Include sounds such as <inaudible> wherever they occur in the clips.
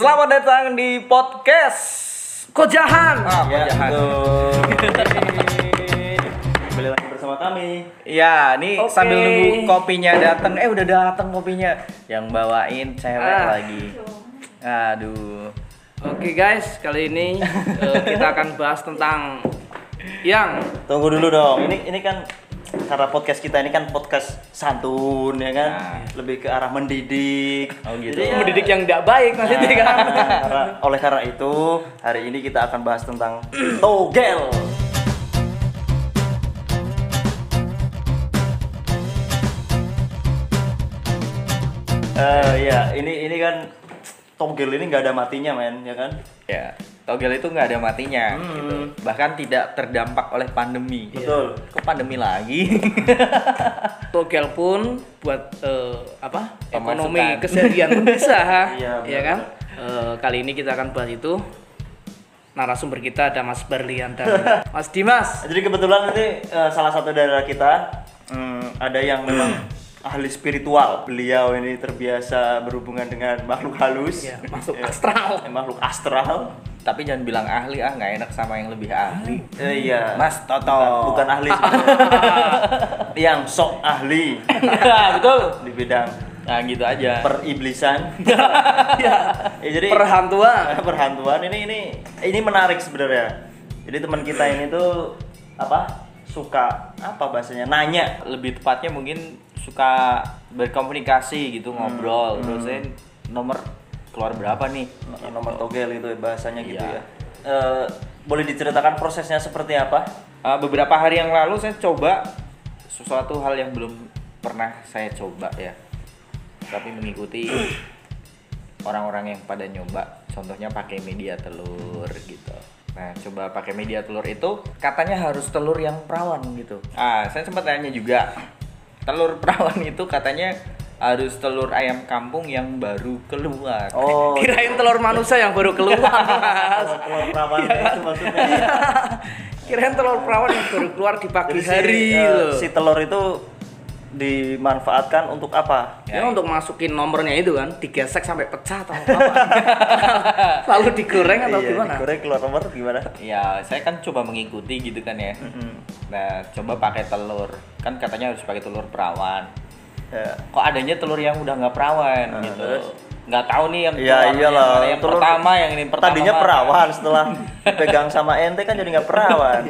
Selamat datang di podcast Kojahan. ah, Ya, Kojahan. Kembali lagi bersama kami. Ya, ini Oke. sambil nunggu kopinya datang. Eh, udah datang kopinya. Yang bawain cewek Ah. lagi. Aduh. Oke guys, kali ini eh, kita akan bahas tentang yang Tunggu dulu dong. Ini ini kan karena podcast kita ini kan podcast santun ya kan, Nah. lebih ke arah mendidik. Oh, gitu. Jadi ya, mendidik yang tidak baik maksudnya kan. Nah, karena- oleh karena itu hari ini kita akan bahas tentang <clears throat> togel. Eh ya, ini ini kan togel ini nggak ada matinya men, ya kan? Ya, togel itu nggak ada matinya Hmm. gitu. Bahkan tidak terdampak oleh pandemi. Betul. Kok pandemi lagi? <laughs> Togel pun buat eh, apa? Pemasukan. Ekonomi keseharian pun bisa, <laughs> Iya, ya kan? Eh, kali ini kita akan bahas itu. Narasumber kita ada Mas Berlian dan <laughs> Mas Dimas. Jadi kebetulan nanti eh, salah satu dari kita hmm, ada yang memang <clears throat> ahli spiritual. Beliau ini terbiasa berhubungan dengan makhluk halus, Ya, Ya, astral. makhluk astral. Tapi jangan bilang ahli ah, nggak enak sama yang lebih ahli. Eh, iya. Mas Toto. Bukan, bukan ahli <laughs> yang sok ahli ya, betul. <laughs> di bidang Nah, gitu aja. periblisan. <laughs> ya. Ya, jadi Perhantuan. perhantuan ini ini ini menarik sebenarnya. Jadi teman kita ini tuh apa? Suka apa bahasanya? Nanya. lebih tepatnya mungkin suka berkomunikasi gitu ngobrol terus saya nomor keluar berapa nih nomor togel gitu ya, bahasanya gitu Iya. ya. Eh, boleh diceritakan prosesnya seperti apa? Uh, beberapa hari yang lalu saya coba sesuatu hal yang belum pernah saya coba ya tapi mengikuti <clears throat> orang-orang yang pada nyoba contohnya pakai media telur gitu nah coba pakai media telur itu katanya harus telur yang perawan gitu ah saya sempat tanya juga telur <laughs> perawan itu katanya harus telur ayam kampung yang baru keluar Oh, <laughs> Kirain telur manusia yang baru keluar. <laughs> Mas. telur perawan Iya. itu maksudnya. <laughs> Kirain telur perawan yang baru keluar di pagi Jadi hari eh, loh. si telur itu dimanfaatkan untuk apa? Ya, untuk masukin nomornya itu kan digesek sampai pecah atau apa? Lalu digoreng atau Iya, gimana? Digoreng keluar nomor gimana? Ya, saya kan coba mengikuti gitu kan ya. Nah, coba pakai telur. Kan katanya harus pakai telur perawan. Ya. Kok adanya telur yang udah nggak perawan Nah, gitu. terus? Nggak tahu nih yang Iya telur iyalah. yang, yang telur- pertama yang ini pertama. Tadinya perawan <laughs> setelah pegang sama ente kan jadi nggak perawan.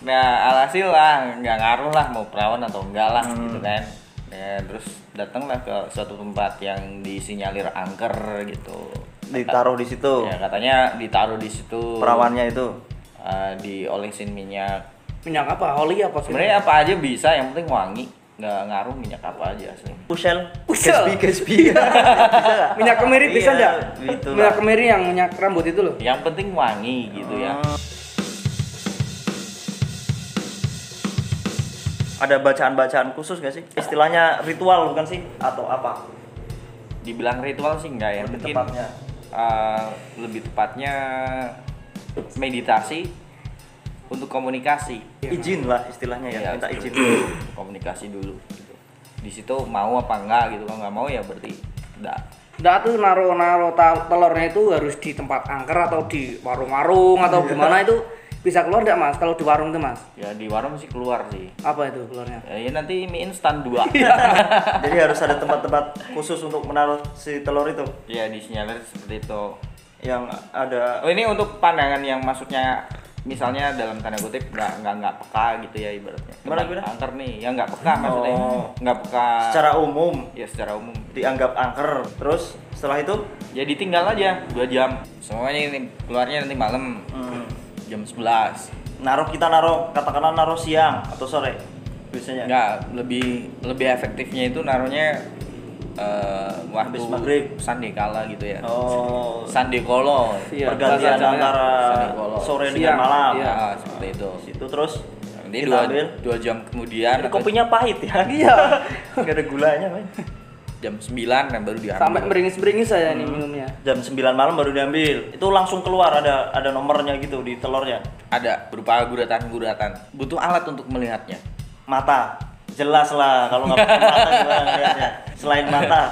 Nah, alhasil lah nggak ngaruh lah mau perawan atau enggak lah Hmm. gitu kan. Ya, terus datanglah ke suatu tempat yang disinyalir angker gitu. Ditaruh di situ. Ya, katanya ditaruh di situ. Perawannya itu. eh, diolesin minyak Minyak apa? Oli apa? sih? sebenarnya apa aja bisa yang penting wangi nggak ngaruh minyak apa aja asli Pusel. Pusel. Gatsby, Gatsby. <laughs> nggak? minyak kemiri bisa Iya, enggak? gitu lah. minyak kemiri yang minyak rambut itu loh. yang penting wangi gitu ya Hmm. Ada bacaan-bacaan khusus gak sih? Istilahnya ritual bukan sih? Atau apa? dibilang ritual sih enggak ya Lebih mungkin tepatnya. eh, lebih tepatnya meditasi untuk komunikasi Izin lah istilahnya ya, Iya, minta izin. <clears throat> komunikasi dulu gitu di situ mau apa enggak gitu kalau nggak mau ya berarti enggak Nah tuh naruh naruh ta- telurnya itu harus di tempat angker atau di warung-warung atau Iya. gimana itu bisa keluar enggak mas? Kalau di warung tuh mas? ya di warung sih keluar sih Apa itu keluarnya? ya, ya nanti mie instan dua <laughs> <laughs> Jadi harus ada tempat-tempat khusus untuk menaruh si telur itu ya disinyalir seperti itu yang ada Oh ini untuk pandangan yang maksudnya misalnya dalam tanda kutip nggak nggak nggak peka gitu ya ibaratnya. Gimana, gimana? Angker nih, ya nggak peka maksudnya. Oh. Nggak peka. secara umum ya secara umum. dianggap angker. Terus setelah itu Ya ditinggal aja dua jam. Semuanya ini keluarnya nanti malam hmm, jam 11 naruh kita naruh katakanlah naruh siang atau sore biasanya. Nggak lebih lebih efektifnya itu naruhnya eh waktu Habis maghrib. sandekala gitu ya. Oh, Sandekolo. Iya, pergantian antara sore Siang, dengan malam. iya. Ya, seperti itu. Situ terus Nanti kita dua, ambil. dua jam kemudian Ini atau kopinya pahit ya. <laughs> Iya. Gak ada gulanya, men. jam 9 dan baru diambil. Sampai beringis-beringis saya Hmm. nih minumnya. Jam 9 malam baru diambil. Itu langsung keluar ada ada nomornya gitu di telurnya. ada berupa guratan-guratan. Butuh alat untuk melihatnya. Mata. Jelas lah kalau nggak pakai mata gimana ngeliatnya. Selain mata.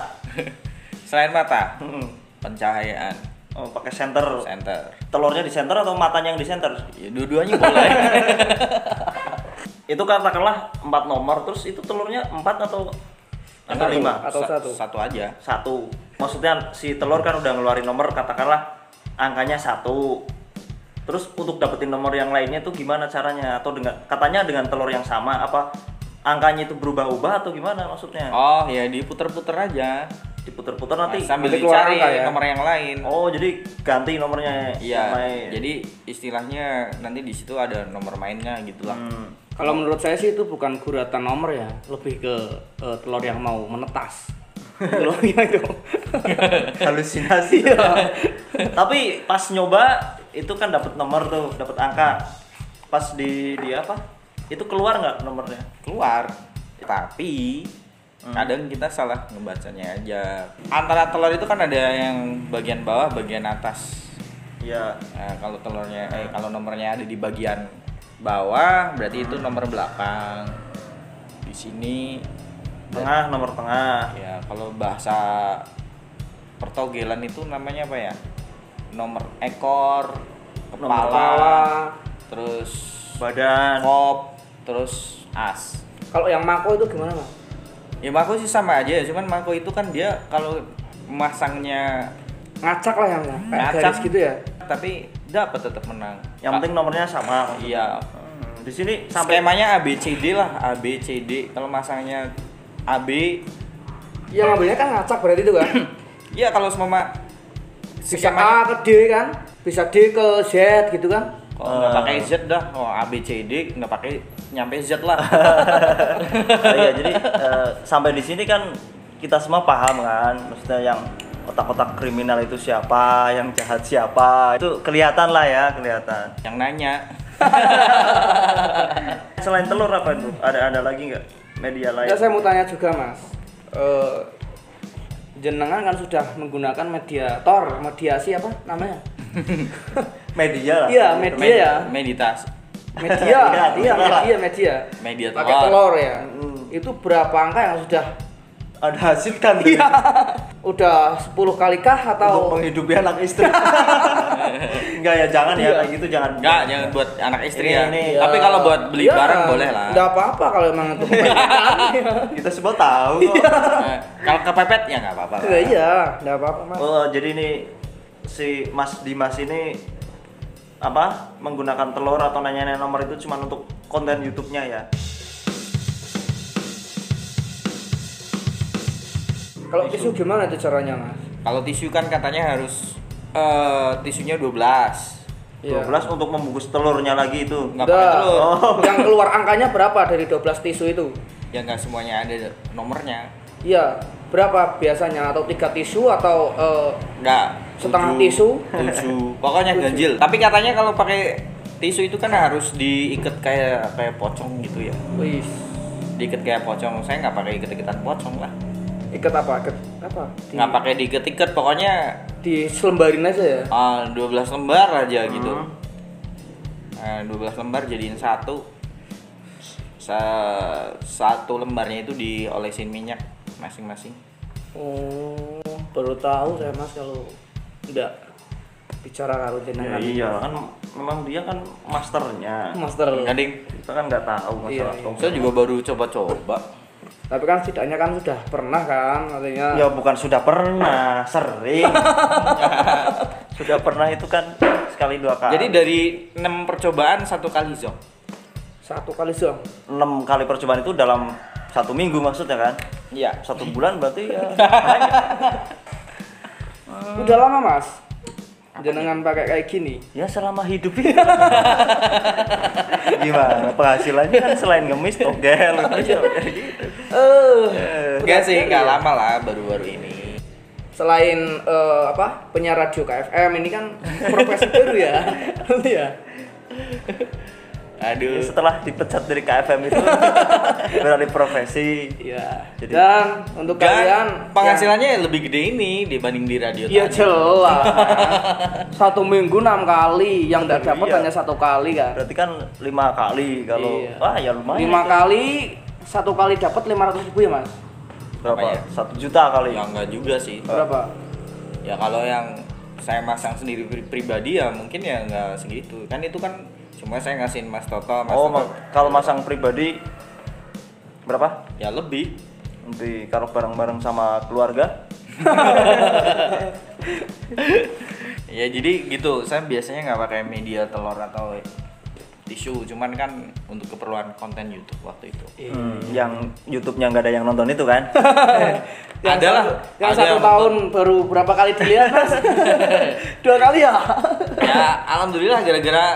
<laughs> Selain mata, pencahayaan Oh, pakai center. center. Telurnya di center atau matanya yang di center? Ya, dua-duanya boleh. <laughs> Itu katakanlah empat nomor, terus itu telurnya empat atau atau lima? Atau Sa- satu. Satu aja. Satu. Maksudnya si telur kan udah ngeluarin nomor, katakanlah angkanya satu. Terus untuk dapetin nomor yang lainnya tuh gimana caranya? Atau dengan katanya dengan telur yang sama apa angkanya itu berubah-ubah atau gimana maksudnya? Oh, ya diputer-puter aja. Diputer-puter Nah, nanti. sambil nanti keluar dicari ya? nomor yang lain. Oh, jadi ganti nomornya Iya. yang main. Jadi istilahnya nanti di situ ada nomor mainnya gitu lah. Hmm. Kalau menurut saya sih itu bukan guratan nomor ya, lebih ke eh, telur yang mau menetas. <laughs> Telurnya itu. <laughs> halusinasi Iya. tapi pas nyoba itu kan dapat nomor tuh dapat angka pas di di apa itu keluar nggak nomornya Keluar. Tapi Hmm. kadang kita salah ngebacanya aja. Antara telur itu kan ada yang bagian bawah, bagian atas. ya Nah, kalau telurnya eh kalau nomornya ada di bagian bawah berarti itu nomor belakang. Di sini tengah nomor tengah ya kalau bahasa pertogelan itu namanya apa ya? Nomor ekor, Nomor kepala, Kepala. terus badan kop, terus as. Kalau yang mako itu gimana mas? Ya mako sih sama aja, cuman mako itu kan dia kalau masangnya Ngacak lah yang kayak Ngacak. garis gitu ya. tapi dapat tetap menang. yang penting nomornya sama. Iya. Hmm, di sini sampai Skemanya ABCD lah, ABCD. Kalau masangnya AB, Yang ngambilnya kan ngacak berarti itu kan. <clears throat> ya kalau semua Bisa A ke D kan, bisa D ke Z gitu kan. kalau nggak Eh. pakai Z dah, oh ABCD nggak pakai nyampe Z lah. <laughs> Oh iya, jadi eh, sampai di sini kan kita semua paham kan maksudnya yang otak-otak kriminal itu siapa yang jahat siapa itu kelihatan lah ya kelihatan Yang nanya, <laughs> selain telur apa itu ada ada lagi nggak media lain Ya saya mau tanya juga mas. Eh, jenengan kan sudah menggunakan mediator, mediasi apa namanya? <laughs> media lah Iya, media med- ya. meditasi, Media, Iya, iya telur. media, media. media Pakai telur. telur ya. Hmm. Itu berapa angka yang sudah ada hasil kan Iya. udah 10 kali kah untuk atau menghidupi anak istri <laughs> enggak ya jangan ya Iya. kayak gitu jangan Enggak, jangan buat anak istri Ini- ya. ini, Tapi Ya, kalau buat beli ya, barang boleh lah. Enggak apa-apa kalau emang itu kebanyakan. <laughs> kita semua tahu kok Nah, kalau kepepet ya nggak apa-apa. lah. Ya, iya, enggak apa-apa mas. oh jadi ini si Mas Dimas ini apa menggunakan telur atau nanya-nanya nomor itu cuma untuk konten YouTube-nya ya Kalau tisu gimana itu caranya mas? Kalau tisu kan katanya harus eh tisunya 12. Iya. 12 untuk membungkus telurnya lagi itu Nggak pakai telur. Oh. <laughs> Yang keluar angkanya berapa dari 12 tisu itu? Ya nggak semuanya ada nomornya. Iya, berapa biasanya atau tiga tisu atau eh, Nggak. Setengah tujuh, tisu? Tujuh. <laughs> Pokoknya ganjil. Tapi katanya kalau pakai tisu itu kan harus diikat kayak kayak pocong gitu ya. wis Diikat kayak pocong. Saya nggak pakai ikat-ikatan pocong lah. ikat apa? Ikat apa? Di, Nggak pakai diikat-ikat. Pokoknya diselembarin aja ya. ah, 12 lembar aja gitu. Hmm. Nah, 12 lembar jadiin satu. Sa- satu lembarnya itu diolesin minyak masing-masing. Oh, baru tahu saya mas kalau enggak bicara karo Ya, jenengan. iya kan memang dia kan masternya Master. Gading. kita kan nggak tahu masalah Iya, iya. Saya juga baru coba-coba. Tapi kan setidaknya kan sudah pernah kan artinya. ya bukan sudah pernah sering <laughs> sudah pernah itu kan sekali dua kali Jadi dari 6 percobaan satu kali zong. Satu kali zong. enam kali percobaan itu dalam satu minggu maksudnya kan Iya. satu bulan berarti ya <laughs> banyak. Udah lama mas. Jenengan pakai kayak gini. ya selama hidup ini <laughs> gimana penghasilannya kan selain ngemis togel gitu Eh, Enggak sih, enggak lama lah baru-baru ini. selain eh, apa penyiar radio KFM ini kan profesi baru ya. <laughs> Iya. Aduh. Ya, setelah dipecat dari KFM itu <laughs> beralih profesi Iya. Jadi- Dan untuk Enggak, kalian penghasilannya lebih gede ini dibanding di radio Iya jelas. <laughs> satu minggu enam kali, yang tidak dapat Iya. hanya satu kali kan. berarti kan lima kali kalau Iya. wah ya lumayan Lima itu. kali, satu kali dapat lima ratus ribu ya mas? berapa Apa ya? satu juta kali Ya enggak juga sih. Berapa? ya kalau yang saya masang sendiri pri- pribadi ya mungkin ya nggak segitu kan itu kan cuma saya ngasihin Mas Toto Mas oh Toto. kalau masang pribadi berapa? Ya lebih. Nanti kalau bareng-bareng sama keluarga? <laughs> Ya jadi gitu. Saya biasanya nggak pakai media telur atau tisu. Cuman kan untuk keperluan konten YouTube waktu itu. Hmm, yang YouTube-nya nggak ada yang nonton itu kan? <laughs> Yang Ada lah, satu- yang ada satu yang tahun baru berapa kali dilihat mas? <laughs> Dua kali ya? ya alhamdulillah gara-gara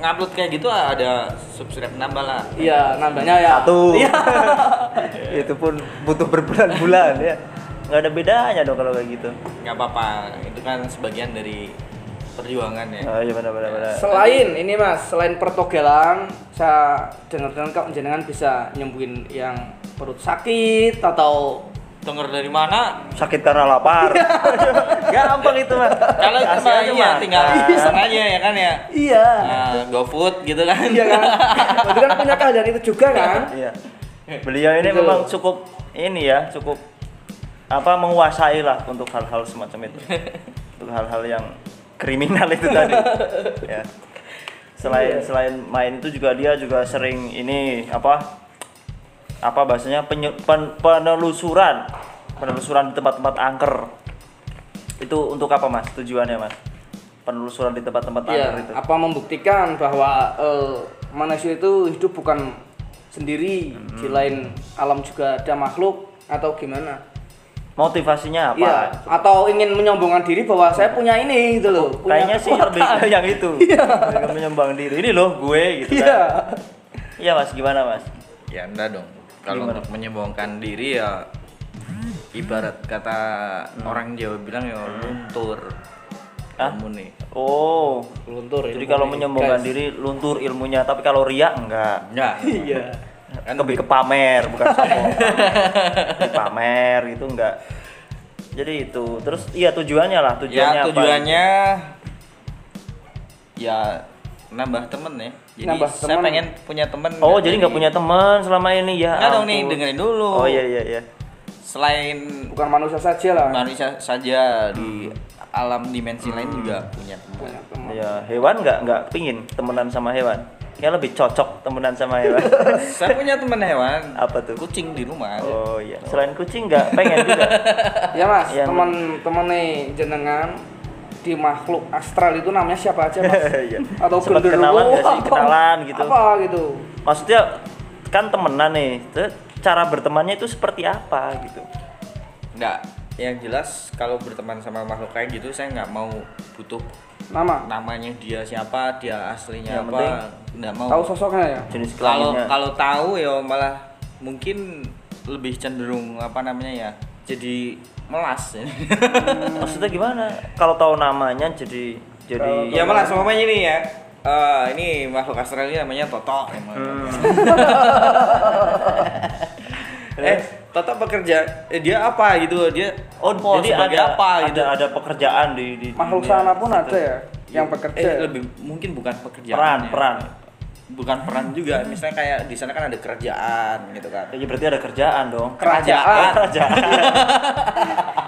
ngupload kayak gitu ada subscribe nambah lah Iya, nambahnya ya. Satu. Iya. <laughs> itu pun butuh berbulan-bulan ya nggak ada bedanya dong kalau kayak gitu nggak apa-apa itu kan sebagian dari perjuangan ya oh iya benar-benar benar. Selain ini mas, selain pertogelan, saya dengar-dengar kok jenengan bisa nyembuhin yang perut sakit atau denger dari mana sakit karena lapar <laughs> gampang itu mah kalau itu mah iya tinggal pesan aja ya kan ya iya. nah, GoFood gitu kan Iya kan? <laughs> Berarti kan punya keahlian itu juga kan? Iya. Beliau ini Gitu. memang cukup ini ya, cukup apa menguasai lah untuk hal-hal semacam itu. <laughs> untuk hal-hal yang kriminal itu tadi. ya. Selain Iya. selain main itu juga dia juga sering ini apa? Apa bahasanya penyu- pen- penelusuran. Penelusuran di tempat-tempat angker. Itu untuk apa, Mas? Tujuannya, Mas? Penelusuran di tempat-tempat angker Iya. itu. Apa membuktikan bahwa eh, manusia itu hidup bukan sendiri, di lain alam juga ada makhluk atau gimana? Motivasinya apa? Iya. Atau ingin menyombongkan diri bahwa saya punya ini gitu loh. punya Kayaknya sih lebih ke yang itu. <laughs> Lebih menyembang diri. Ini loh gue gitu Iya. kan. Iya Mas, gimana Mas? ya enggak dong kalau untuk menyombongkan diri ya ibarat kata orang Jawa bilang ya luntur Hah? kamu nih Oh, Luntur. jadi ilmu kalau menyombongkan guys. diri luntur ilmunya, tapi kalau ria enggak. enggak <laughs> Iya. kan Lebih ke pamer, bukan <laughs> sombong. Pamer itu enggak. Jadi itu. Terus iya tujuannya lah, tujuannya ya apa? tujuannya ya nambah temen ya jadi Nambah saya temen. pengen punya temen Oh, jadi nggak punya teman selama ini ya. Enggak dong nih dengerin dulu Oh iya iya iya. selain Bukan manusia saja lah. manusia saja di alam dimensi lain juga punya teman teman. Ya, hewan nggak nggak pingin temenan sama hewan. Ya lebih cocok temenan sama hewan. <laughs> saya punya teman hewan Apa tuh? kucing di rumah Oh iya. Selain kucing nggak pengen juga. <laughs> Ya mas, Yang- teman-teman nih jenengan di makhluk astral itu namanya siapa aja mas? <laughs> Iya. Atau Sempat kenalan nggak sih? Kenalan gitu. Apa gitu? Maksudnya kan temenan nih. Cara bertemannya itu seperti apa gitu? Enggak, yang jelas kalau berteman sama makhluk kayak gitu saya nggak mau butuh Nama? namanya dia siapa, dia aslinya Yang apa, nggak mau. Tahu sosoknya ya? Jenis Kalau kalau tahu ya malah mungkin lebih cenderung apa namanya ya, jadi melas. <laughs> Maksudnya gimana? Kalau tahu namanya jadi jadi ya melas umpamanya ini ya. eh, ini makhluk astral ini namanya Toto. Hmm. <laughs> eh, Toto bekerja, eh, dia apa gitu? Dia Oh, jadi sebagai ada apa ada, gitu? ada pekerjaan di di Makhluk sana pun ada ya yang bekerja. Eh, lebih mungkin bukan pekerjaan. Peran, ya. peran. Bukan peran juga. Misalnya kayak di sana kan ada kerjaan gitu kan. Ya berarti ada kerjaan dong. Kerajaan. kerajaan.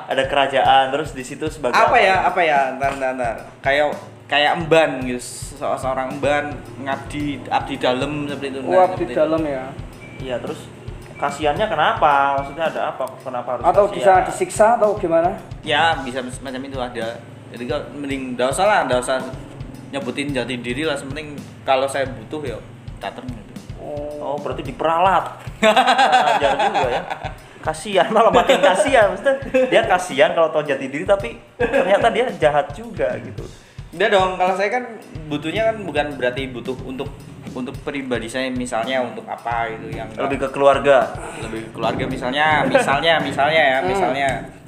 ada kerajaan terus di situ sebagai Apa ya? Apa ya? Ntar, ntar, ntar. Kayak kayak emban gitu. Se- Seorang emban ngabdi abdi dalam seperti itu. Oh, Nah, abdi dalam ya. Iya, terus kasihannya kenapa? Maksudnya ada apa? Kenapa harus Atau kasihan? bisa disiksa atau gimana? Ya, bisa semacam itu ada. Jadi kalau mending enggak usah lah, enggak usah nyebutin jati diri lah, sepenting kalau saya butuh ya datang gitu. Oh, berarti diperalat. Ajar juga ya. Kasihan malah makin kasihan. Maksudnya dia kasihan kalau tahu jati diri tapi ternyata dia jahat juga gitu. Udah dong, kalau saya kan butuhnya kan bukan berarti butuh untuk untuk pribadi saya misalnya untuk apa gitu yang Lebih ke keluarga. lebih keluarga misalnya misalnya misalnya ya Hmm.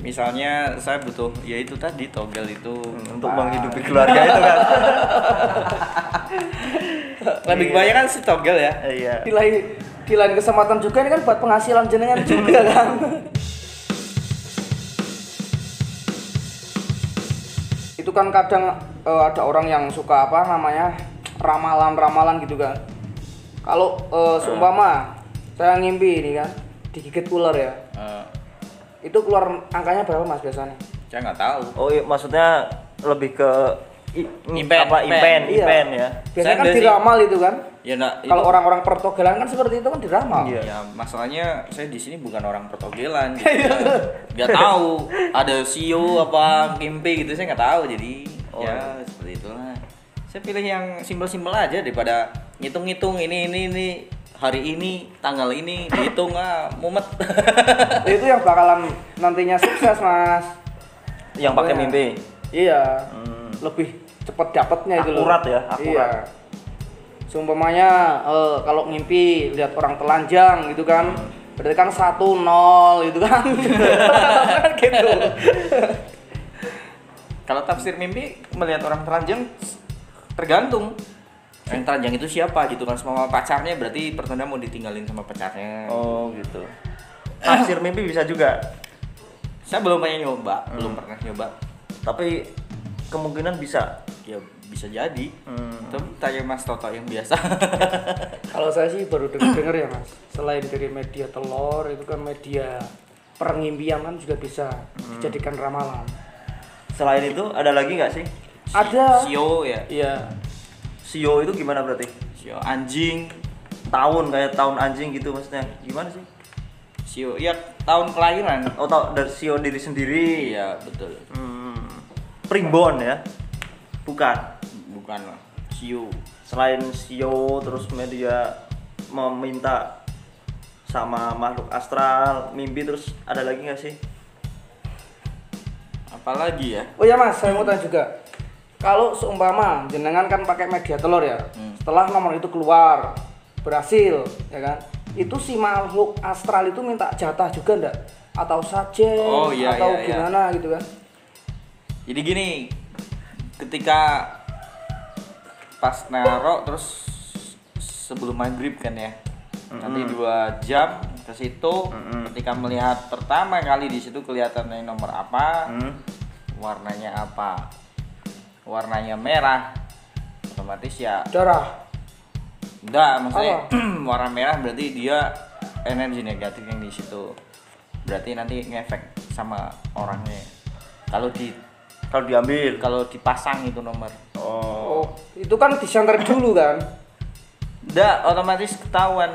Misalnya saya butuh ya itu tadi togel itu untuk menghidupi keluarga itu kan. <laughs> lebih kebanyakan si togel ya Iya. Di lain di lain kesempatan juga ini kan buat penghasilan jenengan juga <laughs> kan. itu kan kadang eh, ada orang yang suka apa namanya ramalan-ramalan gitu kan. Kalau eh, seumpama saya ngimpi ini kan digigit ular ya. Itu keluar angkanya berapa Mas biasanya? saya nggak tahu Oh iya, maksudnya lebih ke i- Impen, apa impen. impen, Iya. ya. Biasanya Saya kan diramal itu kan. ya nak Kalau orang-orang pertogelan kan seperti itu kan diramal. Iya. ya masalahnya saya di sini bukan orang pertogelan gitu <laughs> ya. nggak tahu ada CEO apa mimpi gitu saya nggak tahu jadi Oh. ya seperti itulah saya pilih yang simpel-simpel aja daripada ngitung-ngitung ini ini ini hari ini tanggal ini dihitung ah mumet <laughs> itu yang bakalan nantinya sukses mas. Yang pakai mimpi. Iya. Hmm. Lebih cepet dapatnya itu loh. Akurat ya, akurat. Iya. Seumpamanya eh, kalau ngimpi lihat orang telanjang gitu kan, berarti kan satu nol gitu kan. Kan <laughs> gitu. kalau tafsir mimpi melihat orang telanjang tergantung yang telanjang itu siapa gitu kan sama pacarnya berarti pertanda mau ditinggalin sama pacarnya Oh, gitu. Tafsir mimpi bisa juga. Saya belum pernah nyoba belum Hmm. pernah nyoba Tapi kemungkinan bisa. ya bisa jadi Hmm. itu tanya mas Toto yang biasa <laughs> Kalau saya sih baru denger ya mas. Selain dari media telur itu kan media pengimpian kan juga bisa Hmm. dijadikan ramalan. Selain itu ada lagi nggak sih? Ada. sio ya Iya. Sio itu gimana berarti? sio anjing Tahun kayak tahun anjing gitu maksudnya. Gimana sih? sio ya tahun kelahiran Oh, tau dari sio diri sendiri. iya betul Hmm. Primbon ya? Bukan. bukan lah sio Selain sio terus media meminta sama makhluk astral, mimpi terus ada lagi nggak sih? apalagi ya Oh ya mas, saya mau tanya juga. Kalau seumpama jenengan kan pakai media telur ya, Hmm. setelah nomor itu keluar berhasil, ya kan? Itu si makhluk astral itu minta jatah juga ndak? Atau saja? Oh, iya, atau iya, iya. gimana gitu kan? jadi gini ketika pas naro terus sebelum maghrib kan ya nanti dua jam ke situ Mm-mm. ketika melihat pertama kali di situ kelihatannya nomor apa Hmm. warnanya apa warnanya merah otomatis ya Darah. enggak maksudnya <clears throat> warna merah berarti dia energi negatif yang di situ berarti nanti ngefek sama orangnya kalau di Kalau diambil. kalau dipasang itu nomor Oh. Oh, itu kan disenter dulu kan? enggak otomatis ketahuan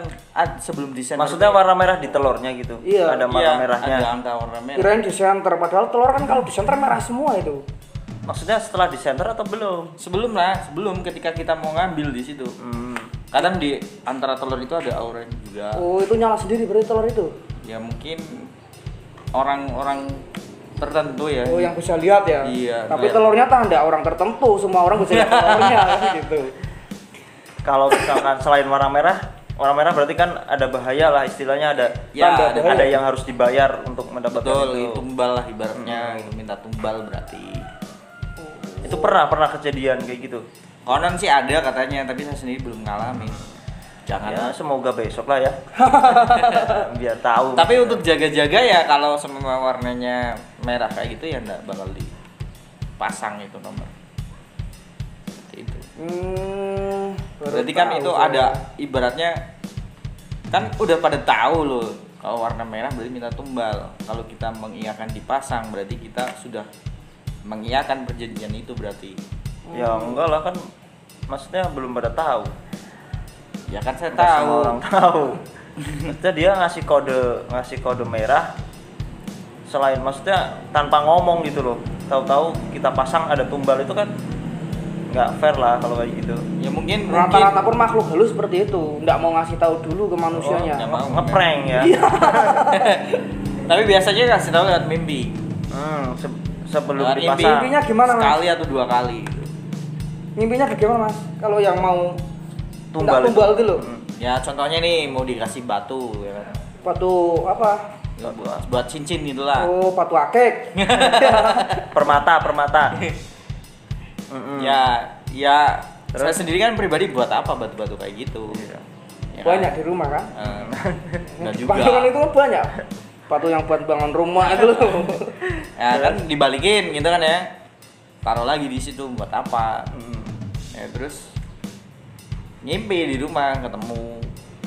sebelum desain Maksudnya warna merah di telurnya gitu. Iya. Ada warna merahnya. ada angka warna merah Kirain disenter, padahal telur kan kalau disenter merah semua itu. Maksudnya setelah di center atau belum? sebelum lah sebelum ketika kita mau ngambil di situ Hmm. kadang di antara telur itu ada aura juga Oh, itu nyala sendiri berarti telur itu. ya mungkin orang-orang tertentu ya Oh, yang bisa lihat ya. Iya, Tapi iya. telurnya tanda orang tertentu, semua orang bisa lihat telurnya kan <laughs> gitu. Kalau misalkan selain warna merah, warna merah berarti kan ada bahaya lah istilahnya ada Ya, ada ada, yang harus dibayar untuk mendapatkan betul itu. itu tumbal lah ibaratnya gitu, minta tumbal berarti Itu pernah pernah kejadian kayak gitu. konon sih ada katanya tapi saya sendiri belum ngalamin jangan Ya semoga besok lah ya. <laughs> Biar tahu. tapi untuk jaga-jaga ya kalau semua warnanya merah kayak gitu ya enggak bakal dipasang itu nomor Seperti itu Hmm, berarti kan itu saya. ada ibaratnya kan udah pada tahu loh kalau warna merah berarti minta tumbal kalau kita mengiyakan dipasang berarti kita sudah mengiyakan perjanjian itu berarti ya enggak lah kan maksudnya belum pada tahu. ya kan saya Nggak semua tahu orang tahu. maksudnya dia ngasih kode ngasih kode merah selain maksudnya tanpa ngomong gitu loh. Tahu-tahu kita pasang ada tumbal itu kan nggak fair lah kalau kayak gitu. ya mungkin Rata-rata pun makhluk halus seperti itu, nggak mau ngasih tahu dulu ke manusianya. nggak mau. Ngeprank ya. Iya. <laughs> tapi biasanya kasih tahu lewat mimpi Hmm, sebelum mimpi. dipasang. Mimpinya gimana mas? sekali atau dua kali Mimpinya bagaimana mas? Kalau yang mau Tumbal tumbal itu. itu loh. Hmm. ya contohnya nih mau dikasih batu ya kan Batu apa? Ya, buat, buat cincin gitu lah Oh, batu akek. <laughs> <laughs> Permata, permata. Mm-mm. ya ya Terus? saya sendiri kan pribadi buat apa batu-batu kayak gitu Iya. Ya kan? banyak di rumah kan? Eh, <laughs> nggak juga Bangunan itu kan banyak. Batu yang buat bangun rumah itu loh. <laughs> ya kan dibalikin gitu kan ya taruh lagi di situ buat apa Mm. ya terus ngimpi di rumah ketemu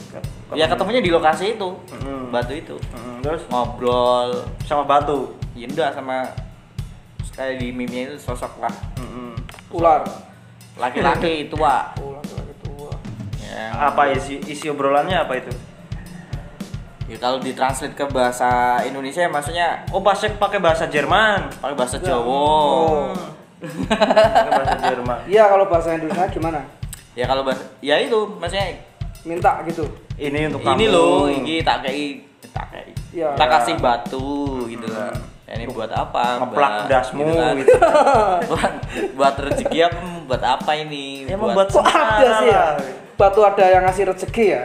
Ketemu. ya ketemunya di lokasi itu Mm. batu itu Mm, terus ngobrol sama batu. ya enggak sama kayak di meme itu sosok lah Mm-mm. Ular. <laughs> laki-laki tua Ular lagi tua. yang apa isi isi obrolannya apa itu ya kalau ditranslate ke bahasa Indonesia ya maksudnya oh pasti pakai bahasa Jerman pakai bahasa Ya. Jawa oh <laughs> pakai bahasa Jerman Iya kalau bahasa Indonesia gimana? ya kalau bahasa ya itu maksudnya Minta gitu. ini untuk ini kamu. loh ini tak kayak tak kayak Iya. tak kasih batu gitu kan Ya, ini buat apa ngeplak Mbak? dasmu kan. gitu. <laughs> buat, buat rezeki apa buat apa ini Ya, buat, Kok ada sih ya? Batu ada yang ngasih rezeki ya?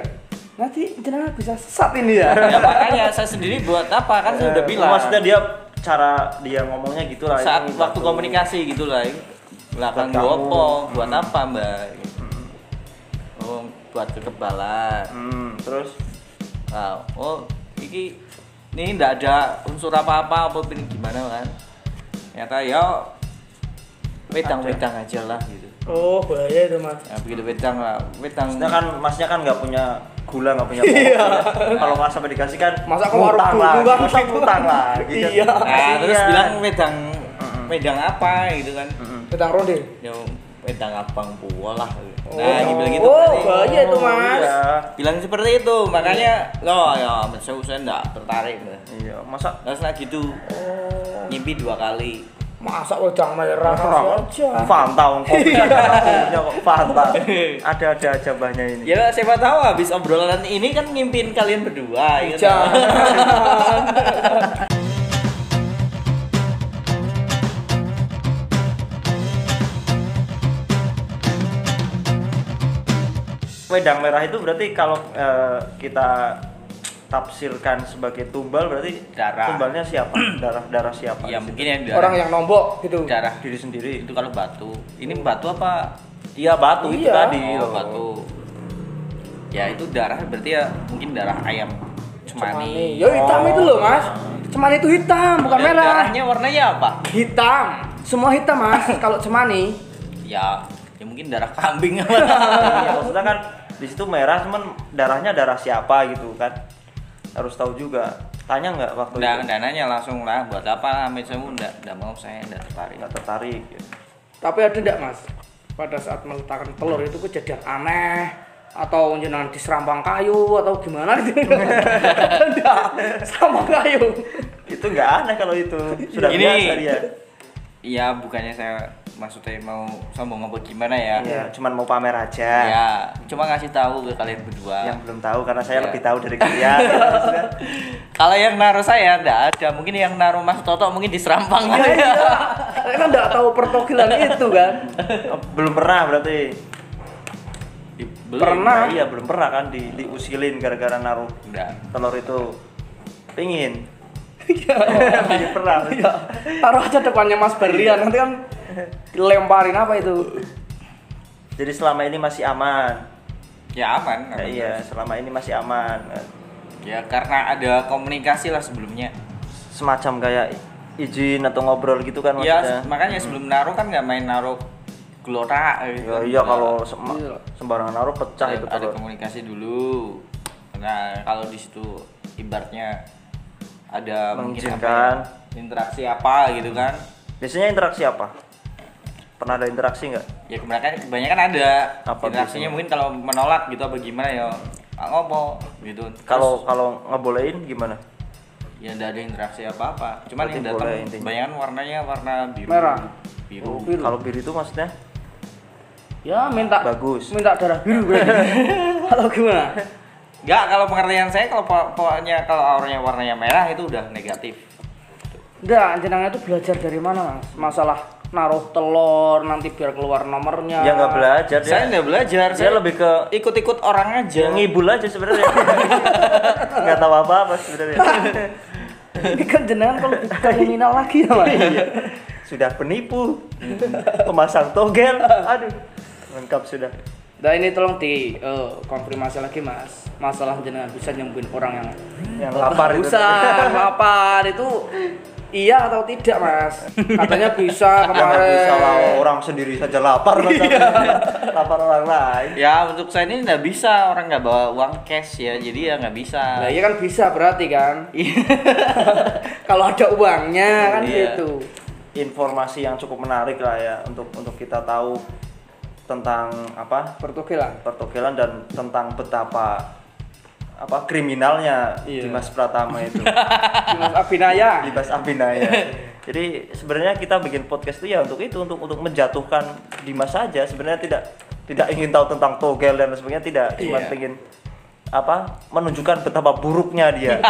Nanti jenengan bisa sesat ini ya. <laughs> ya makanya saya sendiri buat apa kan saya udah bilang maksudnya dia cara dia ngomongnya gitu lah saat waktu batu. komunikasi gitu lah belakang Buat kamu. gopo buat apa mbak oh buat kekebalan hmm, terus Nah, oh, iki ini ndak ada unsur apa-apa apa ini gimana kan? Ternyata ya wedang-wedang aja lah gitu. Oh bahaya itu mas. Ya begitu wedang lah, wedang. maksudnya kan masnya kan nggak punya gula nggak punya kopi kalau nggak sampai dikasih kan Masa ke warung dulu lah kan? masa ngutang lah gitu kan. Iya. Nah, terus Iya. bilang wedang wedang apa gitu kan? Mm-mm. Pedang ronde. Ya wedang abang buah lah. Oh. Nah, gitu gitu. Oh, berarti. bahaya itu, Mas. iya. Bilang seperti itu, makanya lo ya saya saya enggak tertarik. Iya masa Terus nah gitu, Oh. ngimpi dua kali. Masa wedang merah. Aja. Fanta wong kopi. Punya kok Fanta? <laughs> Ada ada aja banyak ini. Ya siapa tahu habis obrolan ini kan ngimpin kalian berdua gitu. Jangan. wedang merah itu berarti kalau eh, kita tafsirkan sebagai tumbal berarti Darah. tumbalnya siapa <clears throat> darah darah siapa Ya mungkin yang darah, Orang yang nombok gitu. darah diri sendiri itu kalau batu. Ini batu apa? iya batu itu Iya. tadi Oh, batu. Ya itu darah berarti ya mungkin darah ayam cemani. Ya hitam itu loh mas. Cemani itu hitam bukan Dan merah. Darahnya warnanya apa? Hitam. Semua hitam mas. <laughs> Kalau cemani. Ya, ya mungkin darah kambing apa? <laughs> Iya, maksudnya kan di situ merah cuman darahnya darah siapa gitu kan harus tahu juga. Tanya nggak waktu Nggak, itu? nggak nanya langsung lah buat apa amit? Saya enggak enggak mau saya enggak tertarik. nggak tertarik gitu. Tapi ada enggak mas? Pada saat meletakkan telur itu kejadian aneh atau jenengan diserampang kayu atau gimana gitu enggak <laughs> serampang kayu. Itu nggak aneh kalau itu. Sudah Ini- biasa dia. Iya, bukannya saya maksudnya mau sombong apa gimana ya? Iya, cuman mau pamer aja Ya, cuma ngasih tahu ke kalian berdua. yang belum tahu karena saya Iya. lebih tahu dari kalian ya. <laughs> Kalau yang naruh saya enggak ada, mungkin yang naruh Mas Toto mungkin diserampang gitu ya. <laughs> kan enggak tahu pertokilan itu kan <laughs> belum pernah berarti Di- belum. Pernah. Nah, iya belum pernah kan di diusilin gara-gara naruh Enggak. telur itu pingin Iya. belum pernah Iya. taruh aja depannya Mas Berlian nanti kan dilemparin apa itu jadi selama ini masih aman Ya aman. Ya, aman iya selama ini masih aman Ya karena ada komunikasi lah sebelumnya. semacam kayak izin atau ngobrol gitu kan Ya maksudnya makanya sebelum naruh kan nggak main naruh gelora gitu. Ya, iya kalau sem- Iya. sembarangan naruh pecah ada, itu ada telur. komunikasi dulu. Nah kalau di situ ibaratnya ada mungkin apa Mengizinkan. ya, interaksi apa gitu kan? Biasanya interaksi apa? Pernah ada interaksi nggak? Ya kebanyakan kebanyakan ada. Apa Interaksinya biasanya? mungkin kalau menolak gitu apa gimana ya ah, ngopo gitu. Kalau kalau ngebolehin gimana? ya enggak ada interaksi apa-apa. Cuman Berarti yang datang kebanyakan warnanya warna biru. Merah. Biru. Biru. Kalau biru itu maksudnya ya minta Bagus. minta darah biru berarti <laughs> kalau gimana Enggak, kalau pengertian saya kalau po- pokoknya kalau auranya warnanya merah itu udah negatif. enggak jenengan itu belajar dari mana mas masalah naruh telur nanti biar keluar nomornya ya nggak belajar dia. Saya nggak belajar, Dia saya lebih ke ikut-ikut orang aja. ya, ngibul aja sebenarnya. <laughs> nggak tahu apa-apa sebenarnya. <laughs> ini kan jenengan kalau kriminal lagi ya mas sudah penipu, pemasang togel, aduh lengkap sudah. Nah ini tolong di eh, konfirmasi lagi mas Masalah jenengan bisa nyembuhin orang yang Yang lapar itu. Usah, <laughs> lapar itu Iya atau tidak mas? Katanya bisa Ya kemarin bisa lah orang sendiri saja lapar masa lapar orang lain. Ya untuk saya ini nggak bisa orang nggak bawa uang cash ya, jadi ya nggak bisa. Nah iya kan bisa berarti kan Iya. <laughs> Kalau ada uangnya kan Iya. gitu informasi yang cukup menarik lah ya untuk untuk kita tahu tentang apa Pertukilan. pertogelan dan tentang betapa apa kriminalnya Iya. Dimas Pratama itu <laughs> Dimas Abinaya. Dimas Abinaya. Jadi sebenarnya kita bikin podcast itu ya untuk itu untuk untuk menjatuhkan Dimas saja. Sebenarnya tidak tidak ingin tahu tentang togel dan sebagainya tidak cuma Iya. ingin apa menunjukkan betapa buruknya dia. <laughs>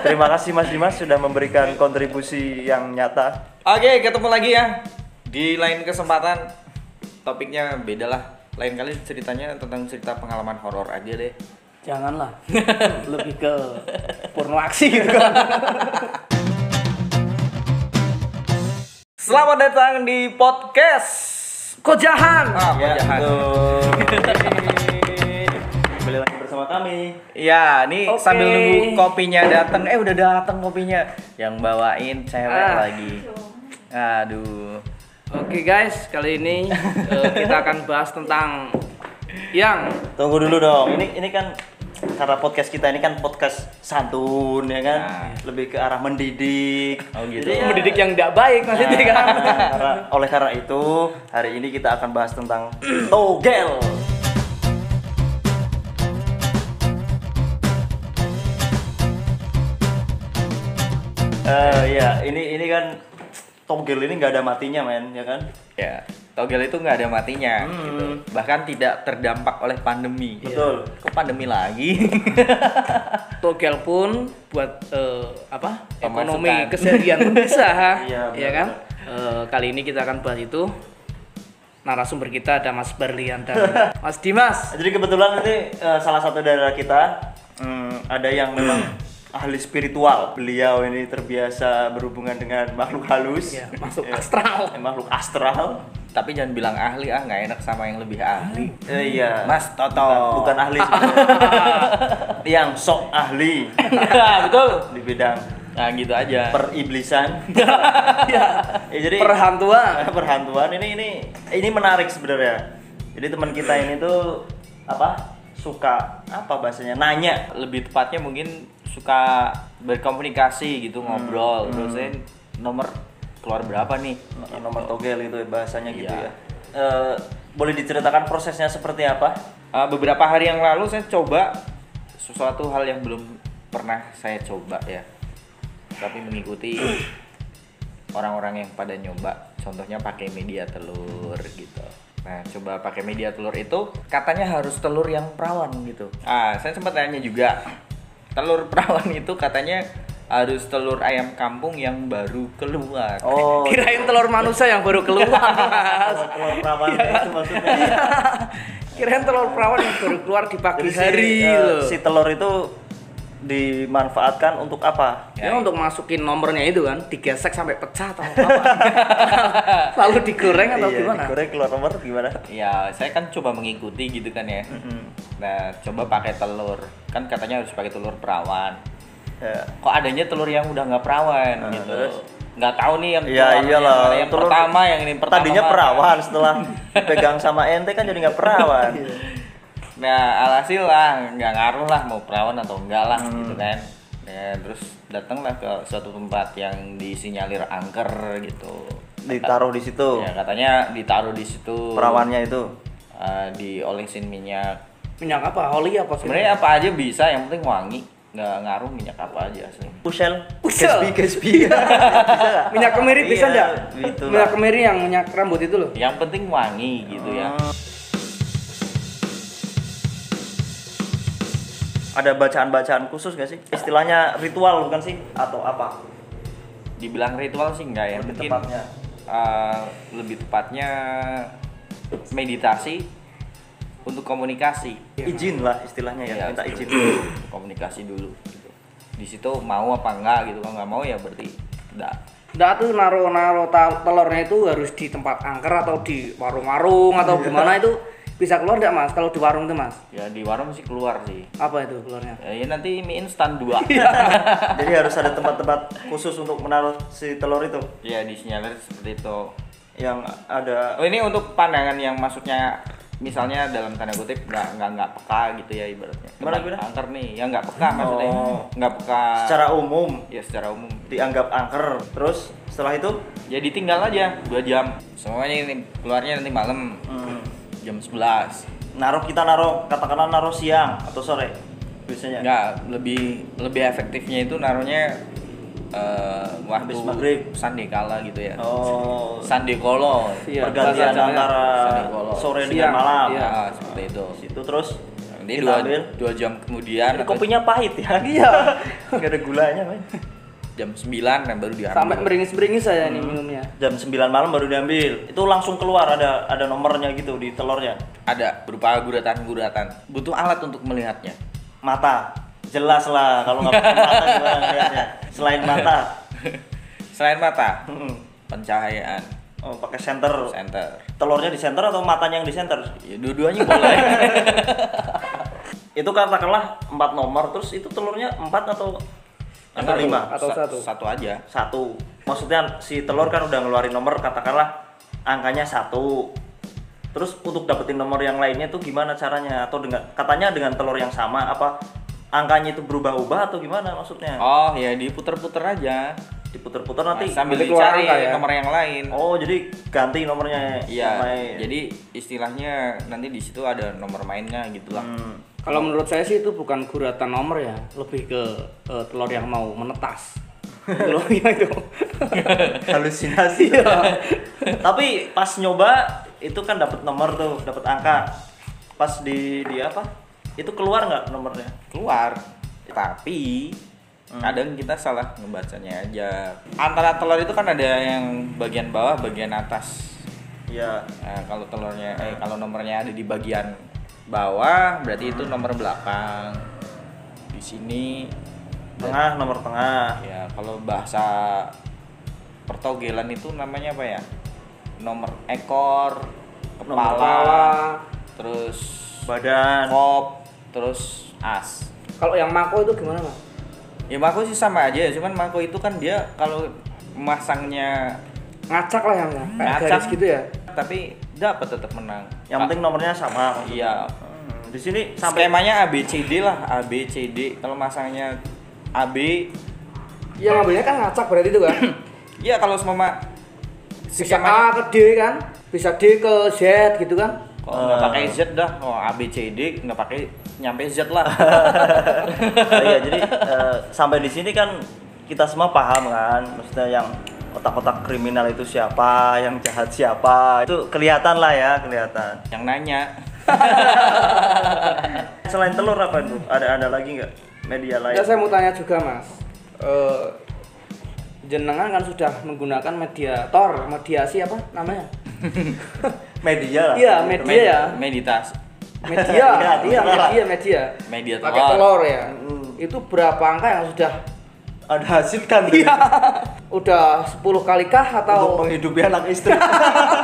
Terima kasih Mas Dimas sudah memberikan kontribusi yang nyata. Oke, ketemu lagi ya di lain kesempatan. Topiknya beda lah. Lain kali ceritanya tentang cerita pengalaman horor aja deh. Janganlah. <laughs> Lebih ke porno aksi gitu kan. Selamat datang di podcast. Kojahan. Ah, Ya, Jahan. betul. Kembali lagi bersama kami. Ya, ini Oke. sambil nunggu kopinya datang. Eh, udah datang kopinya. Yang bawain cewek Ah. lagi. Aduh. Oke guys, kali ini <laughs> eh, kita akan bahas tentang yang Tunggu dulu dong. Ini ini kan karena podcast kita ini kan podcast santun ya kan, Nah. lebih ke arah mendidik. Oh, gitu. Jadi ya- mendidik yang tidak baik maksudnya kan. Nah, karena- oleh karena itu hari ini kita akan bahas tentang togel. Eh ya ini ini kan togel ini nggak ada matinya men ya kan? Ya, togel itu nggak ada matinya Hmm. gitu. Bahkan tidak terdampak oleh pandemi. Betul. Kok pandemi lagi? <laughs> Togel pun buat eh, apa? Pemasukan. Ekonomi keseharian pun bisa, <laughs> Iya, ya kan? Eh, kali ini kita akan bahas itu. Narasumber kita ada Mas Berlian dan <laughs> Mas Dimas. Jadi kebetulan nanti eh, salah satu dari kita hmm, ada yang memang <clears throat> ahli spiritual. Beliau ini terbiasa berhubungan dengan makhluk halus, Ya, masuk Ya, <laughs> astral. eh, makhluk astral. Tapi jangan bilang ahli ah, nggak enak sama yang lebih ahli. Eh, iya. Mas Toto. Bukan, bukan ahli <laughs> yang sok ahli Betul. di bidang Nah, gitu aja. periblisan. <laughs> ya. Ya, jadi Perhantuan. perhantuan ini ini ini menarik sebenarnya. Jadi teman kita ini tuh apa? Suka apa bahasanya? Nanya. lebih tepatnya mungkin suka berkomunikasi gitu ngobrol terus saya nomor keluar berapa nih nomor togel gitu ya, bahasanya gitu Iya. ya. Eh, boleh diceritakan prosesnya seperti apa? Uh, beberapa hari yang lalu saya coba sesuatu hal yang belum pernah saya coba ya tapi mengikuti <clears throat> orang-orang yang pada nyoba contohnya pakai media telur gitu nah coba pakai media telur itu katanya harus telur yang perawan gitu ah saya sempat tanya juga telur perawan <laughs> itu katanya harus telur ayam kampung yang baru keluar Oh, <laughs> Kirain telur manusia yang baru keluar. <laughs> Telur perawan itu maksudnya. Kirain telur perawan yang baru keluar di pagi Jadi hari eh, loh. si telur itu dimanfaatkan untuk apa? Ya, untuk masukin nomornya itu kan digesek sampai pecah atau apa? <laughs> Lalu digoreng atau Iya, gimana? digoreng keluar nomor gimana? ya saya kan coba mengikuti gitu kan ya nah coba pakai telur kan katanya harus pakai telur perawan Ya. kok adanya telur yang udah nggak perawan Nah, gitu terus? nggak tahu nih yang Iya telur yang iyalah. mana yang telur- pertama yang ini pertama Tadinya mana. perawan setelah pegang sama <laughs> ente kan jadi nggak perawan. Nah alhasil lah nggak ngaruh lah mau perawan atau enggak lah Hmm. gitu kan ya terus datanglah ke suatu tempat yang disinyalir angker gitu Ditaruh di situ. ya katanya ditaruh di situ Perawannya itu. eh, diolesin minyak Minyak apa? Oli apa? sih? sebenarnya apa aja bisa yang penting wangi nggak ngaruh minyak apa aja asli Pusel. Pusel. <laughs> Bisa nggak? minyak kemiri bisa Iya, enggak? gitu minyak kemiri yang minyak rambut itu loh. yang penting wangi gitu ya Ada bacaan-bacaan khusus gak sih? Istilahnya ritual bukan sih? Atau apa? dibilang ritual sih enggak ya Lebih mungkin tepatnya. eh, lebih tepatnya meditasi untuk komunikasi Izin lah istilahnya ya, Ya, minta izin. <clears throat> komunikasi dulu gitu. di situ mau apa enggak gitu kalau nggak mau ya berarti enggak Nggak tuh naruh-naruh telurnya itu harus di tempat angker atau di warung-warung atau Iya. gimana itu bisa keluar nggak mas? Kalau di warung tuh mas? ya di warung sih keluar sih. Apa itu keluarnya? ya, ya nanti mie instan dua. <laughs> <laughs> Jadi harus ada tempat-tempat khusus untuk menaruh si telur itu? Ya disinyalir seperti itu. Yang ada oh ini untuk pandangan yang maksudnya misalnya dalam tanda kutip nggak nggak nggak peka gitu ya ibaratnya. Gimana, gimana? angker nih. Ya nggak peka maksudnya. Oh. nggak peka. Secara umum? Ya secara umum. Dianggap angker. Terus setelah itu? Jadi tinggal aja 2 jam. Semuanya ini keluarnya nanti malam. Hmm, jam 11. naruh kita naruh katakanlah naruh siang atau sore biasanya Enggak, lebih lebih efektifnya itu naruhnya eh, waktu Habis maghrib. sandekala gitu ya. oh <laughs> Iya, Sandekolo. pergantian bahasa antara sore Siang, dengan malam iya. Seperti itu. itu terus kita dua, ambil dua jam kemudian Ini atau kopinya pahit ya Iya. <laughs> nggak ada gulanya men jam 9 dan baru diambil. Sampai meringis-meringis saya nih minumnya. jam 9 malam baru diambil itu langsung keluar ada ada nomornya gitu di telurnya Ada berupa guratan-guratan. Butuh alat untuk melihatnya. mata jelas lah kalau nggak pakai mata gimana <laughs> selain mata Selain mata, Mm-mm. pencahayaan, oh pakai center center. telurnya di center atau matanya yang di center Ya dua-duanya boleh. <laughs> itu katakanlah empat nomor terus itu telurnya empat atau atau Satu. lima Atau Sa- satu. Satu aja. satu maksudnya si telur kan udah ngeluarin nomor katakanlah angkanya satu terus untuk dapetin nomor yang lainnya tuh gimana caranya atau dengan katanya dengan telur yang sama apa angkanya itu berubah-ubah atau gimana maksudnya Oh, ya diputer-puter aja. diputer-puter nanti Nah, sambil dicari angka ya? nomor yang lain. oh jadi ganti nomornya Iya. Jadi istilahnya nanti di situ ada nomor mainnya gitu lah. Hmm. Kalau menurut saya sih itu bukan guratan nomor ya, lebih ke eh, telur yang mau menetas. <laughs> Telurnya itu. <laughs> halusinasi tapi pas nyoba itu kan dapat nomor tuh dapat angka pas di di apa itu keluar nggak nomornya Keluar. Tapi Hmm. kadang kita salah ngebacanya aja. Antara telur itu kan ada yang bagian bawah, bagian atas. ya Nah, kalau telurnya eh kalau nomornya ada di bagian bawah berarti itu nomor belakang. Di sini tengah nomor tengah ya kalau bahasa pertogelan itu namanya apa ya? Nomor ekor, Nomor kepala, Kepala. terus badan kop, terus as. Kalau yang mako itu gimana mas? Ya mako sih sama aja, cuman mako itu kan dia kalau masangnya Ngacak lah yang Ngacak. garis gitu ya. tapi dapat tetap menang. yang penting nomornya sama maksudnya. Iya. Hmm, di sini sampai Skemanya ABCD lah, ABCD. Kalau masangnya AB, Yang ngambilnya kan ngacak berarti itu kan. <clears throat> ya kalau semua Bisa A ke D kan, bisa D ke Z gitu kan. kalau nggak Eh. pakai Z dah, oh ABCD nggak pakai nyampe Z lah. Oh <laughs> iya jadi eh, sampai di sini kan kita semua paham kan maksudnya yang otak-otak kriminal itu siapa yang jahat siapa itu kelihatan lah ya kelihatan Yang nanya, <laughs> selain telur apa itu ada ada lagi nggak media lain Ya saya mau tanya juga mas. Eh, jenengan kan sudah menggunakan mediator, mediasi apa namanya? <laughs> media lah Iya, media ya. meditasi, Media, Iya, <laughs> iya media, media. media Pakai telur. telur ya. Hmm. Itu berapa angka yang sudah ada hasil kan Iya. udah 10 kali kah untuk atau menghidupi anak istri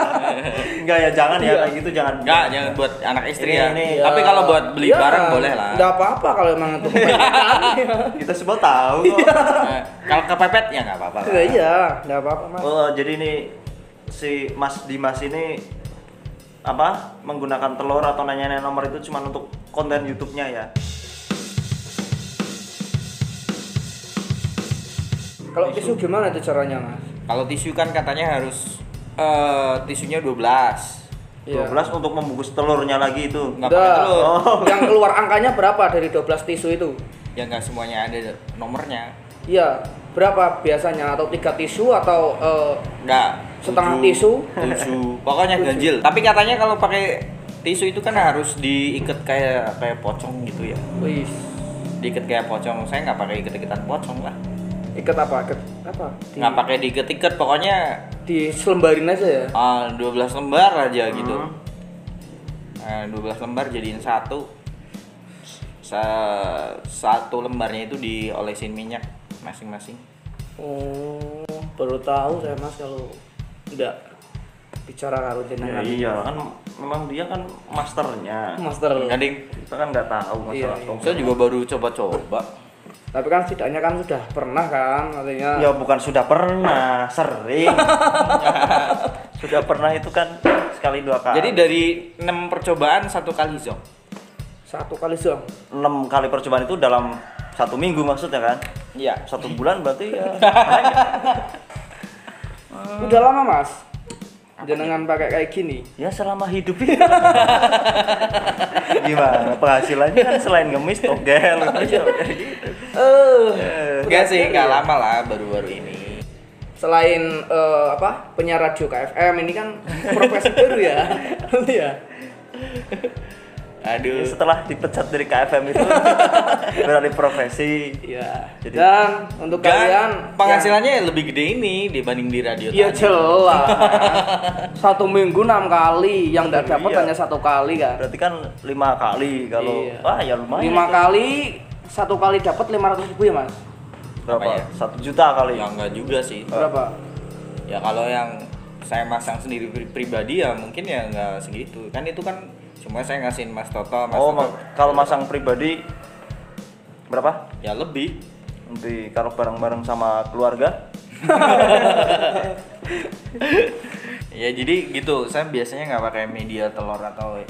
<laughs> enggak ya jangan ya Iya. kayak gitu jangan Enggak, jangan buat anak istri Ini- ya. ini, Tapi Ya. kalau buat beli Ya, barang boleh lah. Enggak apa-apa kalau emang itu kebanyakan. <laughs> kita semua tahu kok Nah, kalau kepepet ya nggak apa-apa. Ya, iya, enggak apa-apa mas. oh jadi ini si Mas Dimas ini apa menggunakan telur atau nanya-nanya nomor itu cuma untuk konten YouTube-nya ya Kalau tisu gimana itu caranya mas? Kalau tisu kan katanya harus eh tisunya 12. Iya. 12 untuk membungkus telurnya lagi itu Nggak pakai telur. Oh. <laughs> Yang keluar angkanya berapa dari 12 tisu itu? Ya nggak semuanya ada nomornya. Iya, berapa biasanya atau tiga tisu atau eh, Nggak. Setengah tujuh, tisu. Tujuh. <laughs> Pokoknya ganjil. Tapi katanya kalau pakai tisu itu kan harus diikat kayak kayak pocong gitu ya. wis Diikat kayak pocong. Saya nggak pakai ikat-ikatan pocong lah. Ikat apa? Ikat apa? Di, Nggak pakai diikat-ikat. Pokoknya di selembarin aja ya. ah, 12 lembar aja gitu. Hmm. Nah, 12 lembar jadiin satu. Sa- satu lembarnya itu diolesin minyak masing-masing. Oh, baru tahu saya mas kalau enggak bicara karo Ya, jenengan. iya kan memang dia kan masternya Master. Kadang kita kan nggak tahu Iya, masalah iya. tongkat. saya juga baru coba-coba. Tapi kan setidaknya kan sudah pernah kan artinya. ya bukan sudah pernah sering <laughs> sudah pernah itu kan sekali dua kali Jadi dari 6 percobaan satu kali zong. Satu kali zong. enam kali percobaan itu dalam satu minggu maksudnya kan Iya. Satu bulan berarti ya. <laughs> Udah lama mas. Jenengan pakai kayak gini. ya selama hidup ya. <laughs> Gimana penghasilannya kan selain ngemis togel gitu. Eh, Enggak sih, enggak lama lah baru-baru ini. selain eh, apa penyiar radio KFM ini kan profesi <laughs> baru ya, ya. Aduh. Setelah dipecat dari KFM itu <laughs> beralih profesi. Iya. Jadi- Dan untuk Dan kalian penghasilannya lebih gede ini dibanding di radio Iya jelas. <laughs> Satu minggu enam kali, yang tidak dapat Iya. hanya satu kali kan. Berarti kan lima kali kalau Iya. wah ya lumayan. Lima kali, satu kali dapat lima ratus ribu ya mas? Berapa? Apa ya? Satu juta kali. Ya enggak juga sih. Berapa? Ya kalau yang saya masang sendiri pri- pribadi ya mungkin ya enggak segitu. Kan itu kan cuma saya ngasihin Mas Toto, Mas oh, Toto. kalau masang pribadi berapa? Ya lebih. Nanti kalau bareng-bareng sama keluarga. <laughs> Ya jadi gitu, saya biasanya nggak pakai media telur atau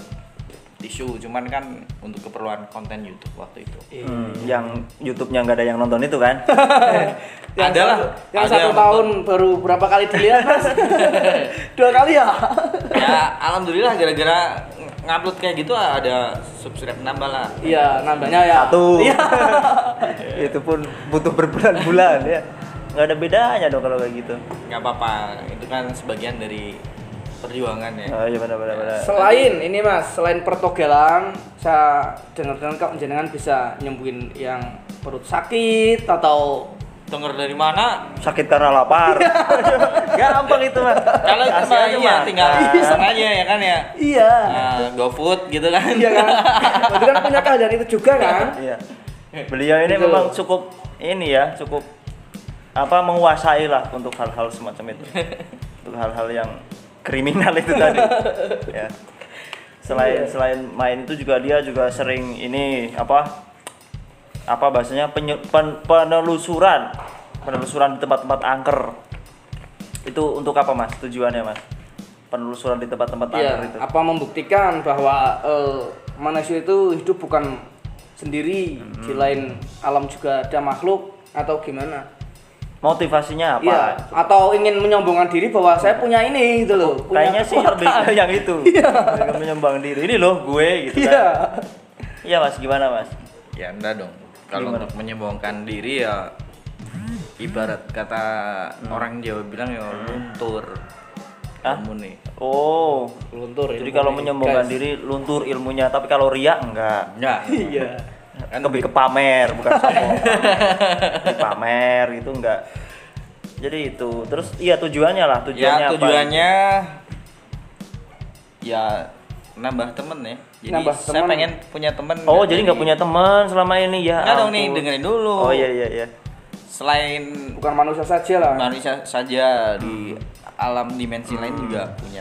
tisu, cuman kan untuk keperluan konten YouTube waktu itu. Hmm, yang YouTube-nya nggak ada yang nonton itu kan? <laughs> Yang Ada lah, satu- Yang ada satu yang tahun baru berapa kali dilihat mas? <laughs> Dua kali ya? ya alhamdulillah gara-gara ngupload kayak gitu ada subscribe nambah lah. Iya, nambahnya ya. Satu. Iya. <laughs> itu pun butuh berbulan-bulan ya. Nggak ada bedanya dong kalau kayak gitu. nggak apa-apa, itu kan sebagian dari perjuangan ya. Oh iya benar-benar. benar. Selain ini mas, selain pertogelan, saya dengar-dengar kok jenengan bisa nyembuhin yang perut sakit atau Denger dari mana? Sakit karena lapar. <laughs> Gampang itu mah. Kalau itu mah iya, tinggal pesan aja ya kan ya. iya, Nah, GoFood gitu kan. iya kan? <laughs> Berarti kan punya keahlian itu juga kan? Iya. Beliau ini Gitu. memang cukup ini ya, cukup apa menguasai lah untuk hal-hal semacam itu. <laughs> untuk hal-hal yang kriminal itu tadi. ya. Selain selain main itu juga dia juga sering ini apa apa bahasanya? Penye- pen- penelusuran. Penelusuran di tempat-tempat angker. Itu untuk apa mas? Tujuannya mas? Penelusuran di tempat-tempat angker Iya, itu. apa membuktikan bahwa eh, manusia itu hidup bukan sendiri, Hmm. di lain alam juga ada makhluk atau gimana? motivasinya apa? Iya, atau ingin menyombongkan diri bahwa saya punya ini gitu loh. punya kayaknya sih lebih ke yang itu. <laughs> Lebih menyembang diri ini loh gue gitu Iya. kan iya mas gimana mas? Ya enggak dong. Kalau untuk menyombongkan diri ya ibarat kata orang Jawa bilang ya luntur. Hah? Kamu nih. oh Luntur. jadi kalau menyombongkan diri luntur ilmunya tapi kalau ria enggak Enggak. <laughs> Iya. Kan lebih ke pamer bukan <laughs> sombong pamer itu enggak jadi itu terus iya tujuannya lah tujuannya ya apa? tujuannya ya nambah temen ya. Jadi Nambah saya temen. pengen punya temen. oh jadi nggak punya teman selama ini ya Enggak dong nih, dengerin dulu. oh iya iya iya Selain Bukan manusia saja lah. manusia saja di alam dimensi lain juga punya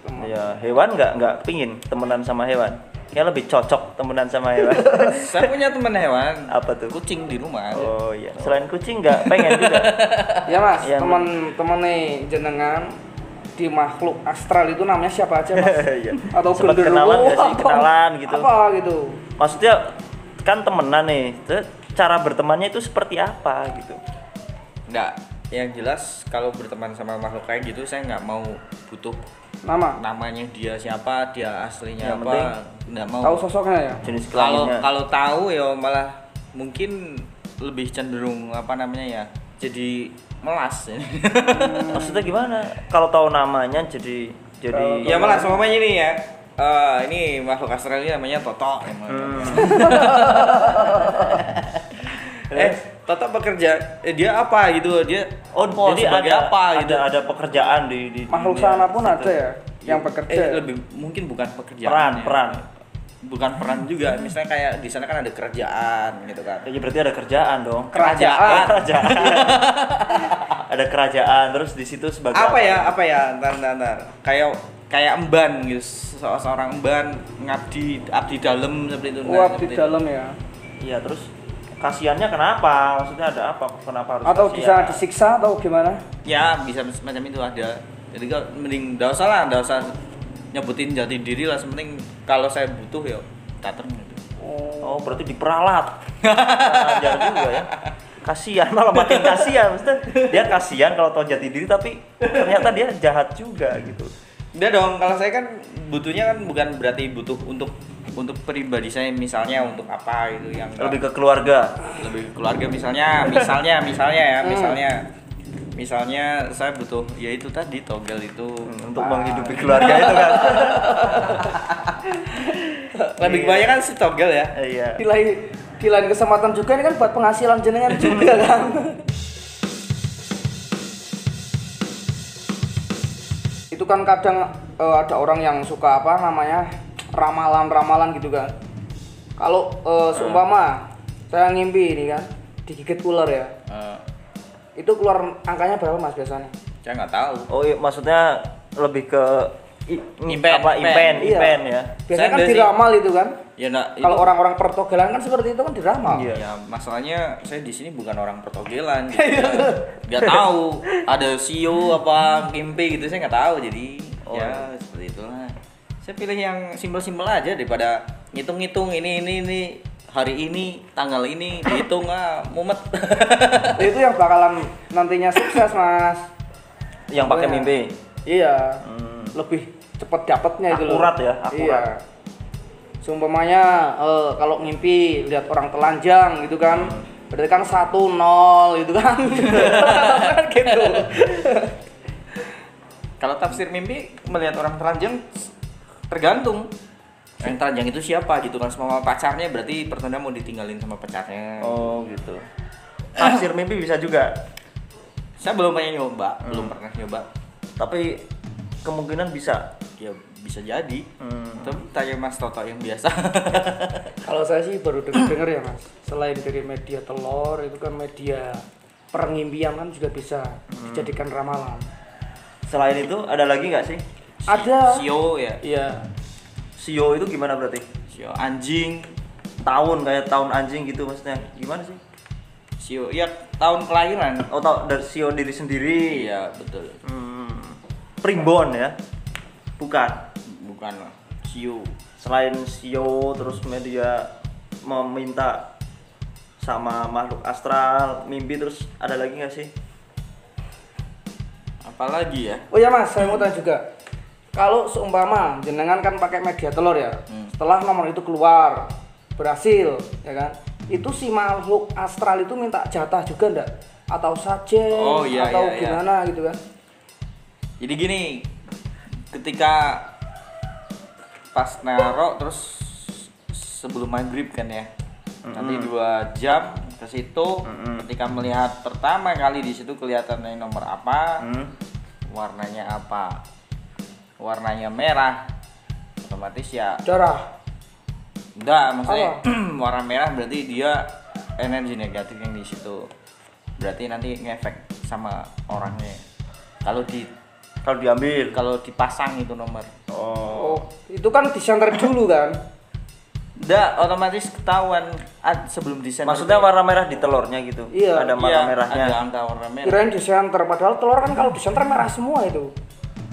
teman. Ya hewan nggak nggak pingin temenan sama hewan ya lebih cocok temenan sama hewan <laughs> Saya punya teman hewan. Apa tuh? Kucing di rumah. aja. Oh iya, selain kucing nggak pengen juga. <laughs> Ya mas, Yang- teman-teman nih jenengan di makhluk astral itu namanya siapa aja mas? <laughs> Iya. Atau Sempat genderuwo, kenalan nggak sih? Kenalan gitu. Apa gitu? Maksudnya kan temenan nih, cara bertemannya itu seperti apa gitu? Enggak, yang jelas kalau berteman sama makhluk kayak gitu saya nggak mau butuh Nama? namanya dia siapa, dia aslinya Yang apa, nggak mau. Tahu sosoknya ya? Jenis Kalau kalau tahu ya malah mungkin lebih cenderung apa namanya ya, jadi melas. <laughs> Maksudnya gimana? Kalau tahu namanya jadi jadi ya melas umpamanya ini ya. eh, ini makhluk astral ini namanya Toto. Hmm. <laughs> eh, Toto bekerja, eh, dia apa gitu? Dia Oh, jadi sebagai ada apa ada, gitu? ada pekerjaan di di Makhluk sana pun ada ya? Yang bekerja. Eh, lebih mungkin bukan pekerjaan. Peran, ya. peran. Bukan peran juga. Misalnya kayak di sana kan ada kerjaan gitu kan. Ya berarti ada kerjaan dong. Kerajaan. kerajaan. <laughs> ada kerajaan terus di situ sebagai Apa ya? Apa ya? Ntar, ntar, ntar. Kayak kayak emban gitu. Se- Seorang emban ngabdi abdi dalam seperti itu. Nah, Uap di seperti- dalam ya? Iya, terus kasihannya kenapa? Maksudnya ada apa? Kenapa harus Atau kasihan? bisa disiksa atau gimana? Ya, bisa semacam itu ada. Jadi kalau mending enggak usah lah, enggak usah nyebutin jati diri lah. Sepenting kalau saya butuh ya datang gitu. Oh, berarti diperalat. Jangan juga ya. kasihan malah makin kasihan maksudnya dia kasihan kalau tahu jati diri tapi ternyata dia jahat juga gitu Udah dong, kalau saya kan butuhnya kan bukan berarti butuh untuk untuk pribadi saya misalnya untuk apa itu yang lebih ke keluarga lebih ke keluarga misalnya misalnya misalnya ya misalnya misalnya saya butuh ya itu tadi togel itu. Untuk menghidupi keluarga itu kan. <laughs> Lebih banyak kan si togel ya. Iya. Di lain di lain kesempatan juga ini kan buat penghasilan jenengan juga kan. <laughs> Itu kan kadang eh, ada orang yang suka apa namanya ramalan-ramalan gitu kan. Kalau eh, seumpama saya ngimpi ini kan digigit ular ya. Eh, itu keluar angkanya berapa mas biasanya? Saya nggak tahu. Oh iya maksudnya lebih ke i- Impen, apa impen. impen Iya. impen ya. Biasanya Saya kan diramal itu kan? Ya enggak kalau orang-orang pertogelan kan seperti itu kan diramal. Iya. ya masalahnya saya di sini bukan orang pertogelan gitu. nggak <laughs> tahu ada sio apa kimpe gitu saya nggak tahu. Jadi Oh. ya seperti itulah. Saya pilih yang simpel-simpel aja daripada ngitung-ngitung ini ini ini hari ini tanggal ini dihitung ah mumet. <laughs> Itu yang bakalan nantinya sukses mas. Yang pakai Pokoknya. mimpi? Iya. Hmm. lebih cepet dapetnya itu loh. Akurat ya, akurat. iya seumpamanya eh, kalau ngimpi lihat orang telanjang gitu kan. Berarti kan satu nol gitu kan. <laughs> Kan gitu. Kalau tafsir mimpi melihat orang telanjang tergantung yang telanjang itu siapa gitu kan? Sama pacarnya berarti pertanda mau ditinggalin sama pacarnya oh. gitu. Tafsir mimpi bisa juga. Saya belum pernah nyoba Hmm. belum pernah nyoba. Tapi kemungkinan bisa. Ya bisa jadi. Hmm. tapi tanya mas Toto yang biasa. <laughs> Kalau saya sih baru denger ya mas. Selain dari media telur itu kan media pengimpian kan juga bisa Hmm. dijadikan ramalan. Selain itu ada lagi nggak sih? Ada. Sio ya? Iya sio itu gimana berarti? Sio anjing. Tahun kayak tahun anjing gitu maksudnya. Gimana sih? Sio ya tahun kelahiran. Oh tau dari sio diri sendiri. Iya betul. Hmm. primbon ya? Bukan? Bukan sio. Selain sio terus media meminta sama makhluk astral mimpi terus ada lagi nggak sih? Apalagi ya? Oh ya mas, saya mau tanya juga. Kalau seumpama jenengan kan pakai media telur ya, Hmm. setelah nomor itu keluar berhasil, ya kan? Itu si makhluk astral itu minta jatah juga ndak? Atau saja? Oh, iya, atau iya, iya. gimana gitu kan? jadi gini ketika pas naro terus sebelum maghrib kan ya nanti dua jam ke situ ketika melihat pertama kali di situ kelihatannya nomor apa hmm. warnanya apa warnanya merah otomatis ya Darah. enggak maksudnya <clears throat> warna merah berarti dia energi negatif yang di situ. Berarti nanti ngefek sama orangnya. Kalau di kalau diambil. kalau dipasang itu nomor. Oh. Oh, itu kan disenter dulu kan? enggak otomatis ketahuan sebelum desain maksudnya warna merah di telurnya gitu? Iya. ada warna Iya, merahnya. ada angka warna merah. Kirain disenter, padahal telur kan kalau disenter merah semua itu.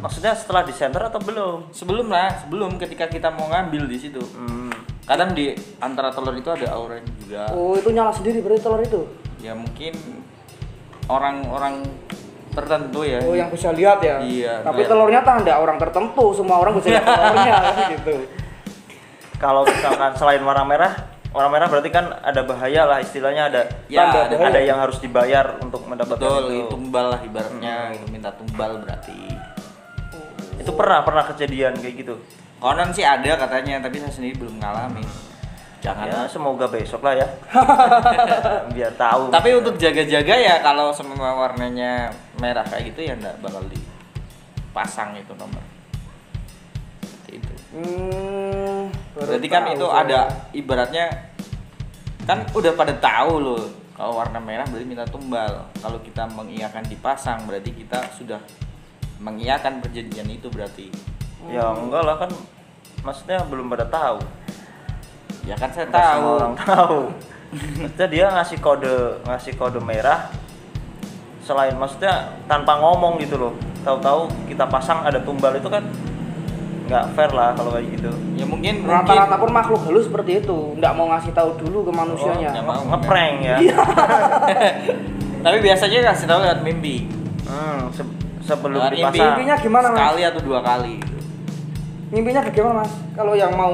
Maksudnya setelah di center atau belum sebelum lah sebelum ketika kita mau ngambil di situ hmm. kadang di antara telur itu ada aura juga Oh, itu nyala sendiri berarti telur itu. ya mungkin orang-orang tertentu ya Oh, yang bisa lihat ya. Iya, Tapi lihat. telurnya tak ada orang tertentu, semua orang bisa lihat telurnya <laughs> kan gitu. kalau misalkan selain warna merah warna merah berarti kan ada bahaya lah istilahnya ada Ya, Tanda ada- bahaya. ada yang harus dibayar untuk mendapatkan betul itu. tumbal lah ibaratnya itu minta tumbal berarti itu pernah pernah kejadian kayak gitu. Konon sih ada katanya tapi saya sendiri belum ngalamin jangan ya. semoga besok lah ya. <laughs> Biar tahu. Tapi untuk jaga-jaga ya kalau semua warnanya merah kayak gitu ya enggak bakal dipasang itu nomor. Seperti itu. Hmm, berarti kan itu saya. ada ibaratnya kan udah pada tahu loh kalau warna merah berarti minta tumbal. Kalau kita mengiyakan dipasang berarti kita sudah mengiyakan perjanjian itu berarti. Ya enggak lah kan maksudnya belum pada tahu. Ya kan saya tahu. orang tahu. Maksudnya dia ngasih kode ngasih kode merah. Selain maksudnya tanpa ngomong gitu loh. Tahu-tahu kita pasang ada tumbal itu kan nggak fair lah kalau kayak gitu. Ya mungkin Rata-rata pun makhluk halus seperti itu, nggak mau ngasih tahu dulu ke manusianya. nggak mau. ngeprank ya. <laughs> Tapi biasanya kasih tahu lewat mimpi. Hmm, se- sebelum mimpi. dipasang Mimpinya gimana mas? sekali atau dua kali Mimpinya bagaimana mas? Kalau yang mau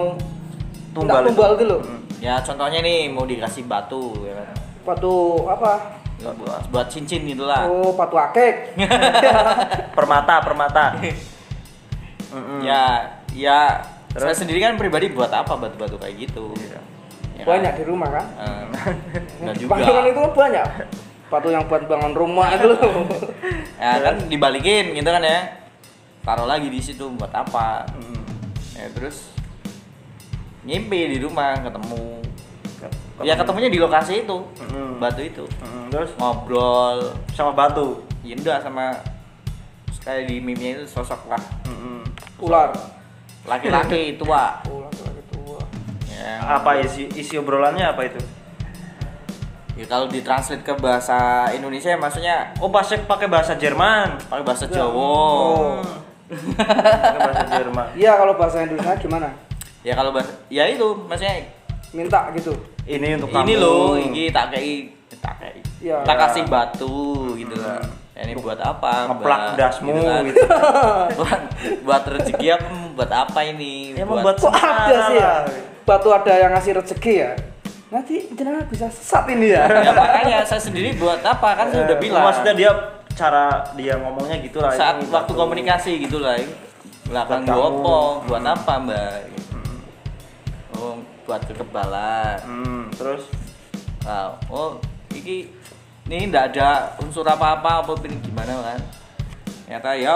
Tumbal tumbal itu loh, Hmm. ya contohnya nih mau dikasih batu ya kan batu apa? Ya, buat, buat cincin gitu lah Oh batu akek. <laughs> <laughs> permata permata Mm-mm. ya ya Terus? saya sendiri kan pribadi buat apa batu-batu kayak gitu Iya. Ya kan? banyak di rumah kan? Eh, <laughs> nggak juga Bangunan itu kan banyak. Batu yang buat bangun rumah itu <laughs> ya kan dibalikin gitu kan ya taruh lagi di situ buat apa Mm. ya terus ngimpi di rumah ketemu Ketemu. ya ketemunya di lokasi itu Mm-mm. batu itu Mm, terus ngobrol sama batu ya enggak sama kayak di meme itu sosok lah. Ular. <laughs> laki-laki tua Ular lagi tua. ya, apa isi isi obrolannya apa itu ya kalau ditranslate ke bahasa Indonesia ya maksudnya oh bahasa pakai bahasa Jerman pakai bahasa. Jawa Oh. <laughs> pakai bahasa Jerman Iya kalau bahasa Indonesia gimana? ya kalau bahasa ya itu maksudnya Minta gitu. ini untuk ini kamu. loh ini tak kayak tak kayak Ya. tak kasih batu gitu kan Ya, ini buat apa ngeplak Mbak? dasmu kan. gitu, <laughs> buat, buat rezeki apa buat apa ini ya buat Kok ada sih ya? lah. Batu ada yang ngasih rezeki ya? Nanti jenengan bisa sesat ini ya. ya makanya saya sendiri buat apa? Kan saya udah Eh, bilang. Maksudnya dia cara dia ngomongnya gitu lah saat ini waktu batu. komunikasi gitu lah belakang Buat kamu. gopo buat apa mbak? Oh buat kekebalan. Hmm, terus? Nah, oh iki ini ndak ada unsur apa-apa apa ini gimana kan? Ternyata ya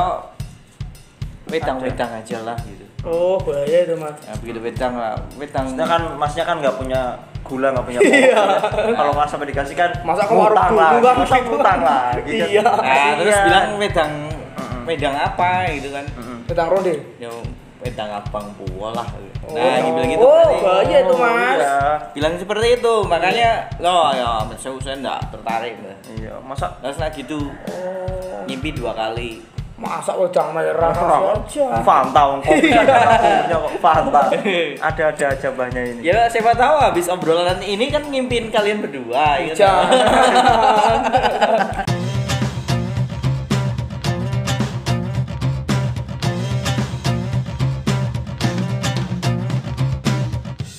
wedang-wedang aja lah gitu. Oh bahaya itu mas. ya begitu wedang lah wedang. Maksudnya kan masnya kan nggak punya gula nggak punya <laughs> Iya. pokok kalau mas sampai dikasih kan Masa ke warung dulu lah masa ngutang lah gitu Iya. nah terus Iya. bilang wedang wedang apa gitu kan Mm-mm. Sedang ronde. ya wedang abang puwa lah Oh. nah dibilang gitu Oh, bahaya itu, Mas. iya. bilang seperti itu makanya lo ya saya saya enggak tertarik iya masa terus nah gitu Oh. ngimpi dua kali Masa wedang merah aja. Fanta wong kopi <laughs> Iya. kan punya kok Fanta <laughs> ada ada aja bahannya ini ya siapa tahu habis obrolan ini kan ngimpin kalian berdua gitu Jangan.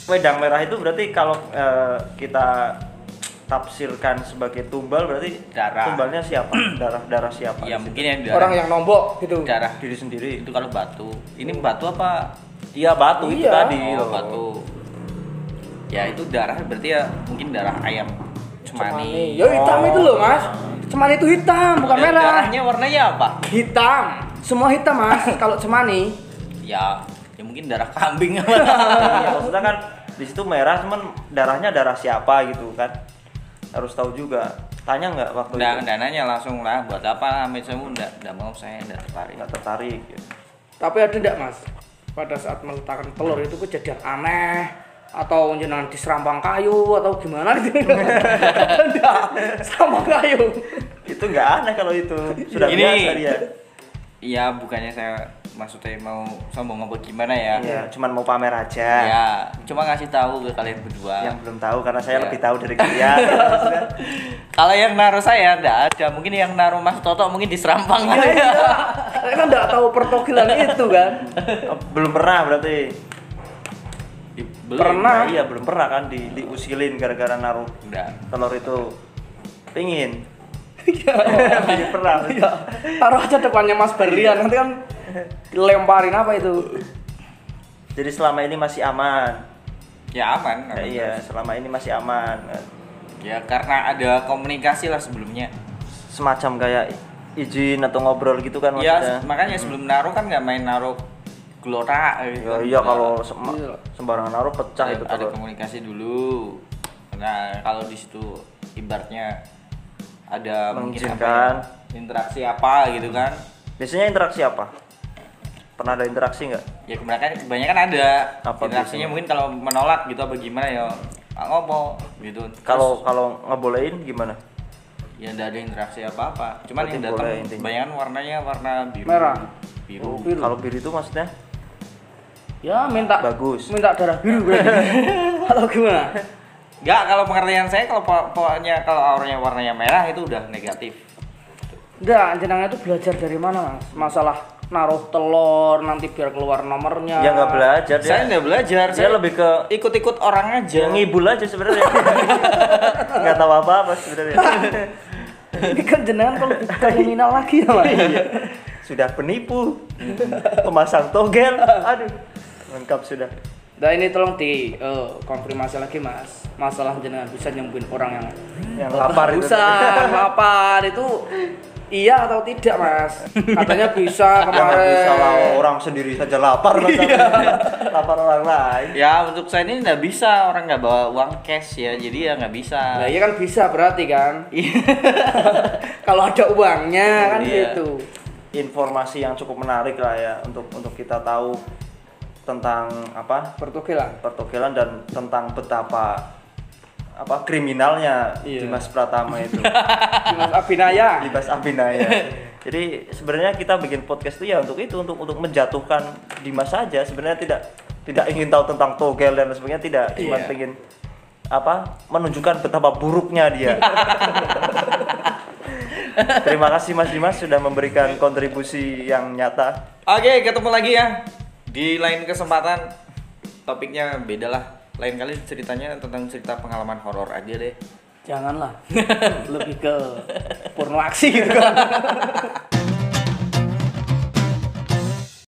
wedang merah itu berarti kalau eh, kita tafsirkan sebagai tumbal berarti Darah. tumbalnya siapa darah <clears throat> darah siapa ya mungkin yang darah, Orang yang nombok gitu. darah diri sendiri itu kalau batu ini batu apa iya batu itu Iya. tadi oh, batu ya itu darah berarti ya mungkin darah ayam cemani, Cemani. Ya hitam itu loh mas. Cemani itu hitam bukan Dan merah. darahnya warnanya apa Hitam. Semua hitam mas. <clears throat> Kalau cemani. ya ya mungkin darah kambing apa <laughs> iya, maksudnya kan di situ merah cuman darahnya darah siapa gitu kan harus tahu juga. Tanya nggak waktu Nggak, itu? nggak nanya langsung lah buat apa amit? Saya enggak enggak mau saya enggak tertarik. Nggak tertarik gitu. Tapi ada enggak mas? Pada saat meletakkan telur itu kejadian aneh atau jenengan diserampang kayu atau gimana gitu? <laughs> Enggak serambang kayu. Itu nggak aneh kalau itu. Sudah Ini- biasa dia. Iya, bukannya saya maksudnya mau sombong apa gimana ya? Iya, cuman mau pamer aja Ya, cuma ngasih tahu ke kalian berdua. yang belum tahu karena saya Iya. lebih tahu dari kalian maksudnya. <laughs> Kalau yang naruh saya enggak ada, mungkin yang naruh Mas Toto mungkin diserampang gitu ya. saya <laughs> kan enggak tahu pertokilan itu kan Oh, <laughs> belum pernah berarti belum. Pernah. Nah, iya belum pernah kan di diusilin gara-gara naruh Enggak. telur itu pingin Iya. Belum pernah Iya. taruh aja depannya Mas Berlian nanti kan lemparin apa itu jadi selama ini masih aman Ya aman. Ya, aman iya selama ini masih aman Ya karena ada komunikasi lah sebelumnya. semacam kayak izin atau ngobrol gitu kan Ya maksudnya makanya sebelum naruh kan nggak main naruh gelora. gitu Ya, kan. iya kalau sem- Iya. sembarangan naruh pecah ada, itu ada telur komunikasi dulu nah kalau di situ ibaratnya ada mungkin apa ya, interaksi apa gitu kan biasanya interaksi apa pernah ada interaksi nggak ya kebanyakan kebanyakan ada Apa interaksinya mungkin kalau menolak gitu apa gimana ya "Ah, ngopo gitu kalau kalau ngebolehin gimana ya tidak ada interaksi apa apa cuman Berarti yang datang kebanyakan warnanya warna biru Merah. biru Biru. kalau biru itu maksudnya Ya minta Bagus. Minta darah biru berarti. <laughs> Atau gimana? Enggak, kalau pengertian saya kalau po- pokoknya kalau auranya warnanya merah itu udah negatif. Enggak, jenengan itu belajar dari mana, Mas? Masalah naruh telur nanti biar keluar nomornya. Ya nggak belajar dia. Saya nggak belajar, Dia saya lebih ke ikut-ikut orang aja. ya, ngibul aja sebenarnya. <laughs> Nggak tahu apa-apa sebenarnya. <laughs> Ini kan jenengan kalau di kriminal lagi ya, Mas. Sudah penipu, pemasang togel. Aduh, lengkap sudah. Nah ini tolong di eh, konfirmasi lagi mas Masalah jenengan bisa nyembuhin orang yang Yang lapar itu. Kehausan, lapar itu Iya atau tidak mas? Katanya bisa <laughs> Ya nggak kemarin bisa lah orang sendiri saja lapar masa <laughs> lapar orang lain. Ya untuk saya ini nggak bisa orang nggak bawa uang cash ya, jadi ya nggak bisa. Nah iya kan bisa berarti kan <laughs> Iya. Kalau ada uangnya kan Iya. gitu Informasi yang cukup menarik lah ya untuk untuk kita tahu tentang apa Pertukilan pertogelan dan tentang betapa apa kriminalnya Iya. Dimas Pratama itu. <laughs> Mas Abinaya Libas Abinaya. Jadi sebenarnya kita bikin podcast itu ya untuk itu untuk untuk menjatuhkan Dimas saja. Sebenarnya tidak tidak ingin tahu tentang togel dan sebagainya tidak, cuma Iya. ingin apa menunjukkan betapa buruknya dia. <laughs> Terima kasih Mas Dimas sudah memberikan kontribusi yang nyata. Oke, ketemu lagi ya di lain kesempatan. Topiknya beda lah. Lain kali ceritanya tentang cerita pengalaman horor aja deh. Janganlah <laughs> Lebih ke porno aksi gitu kan <laughs>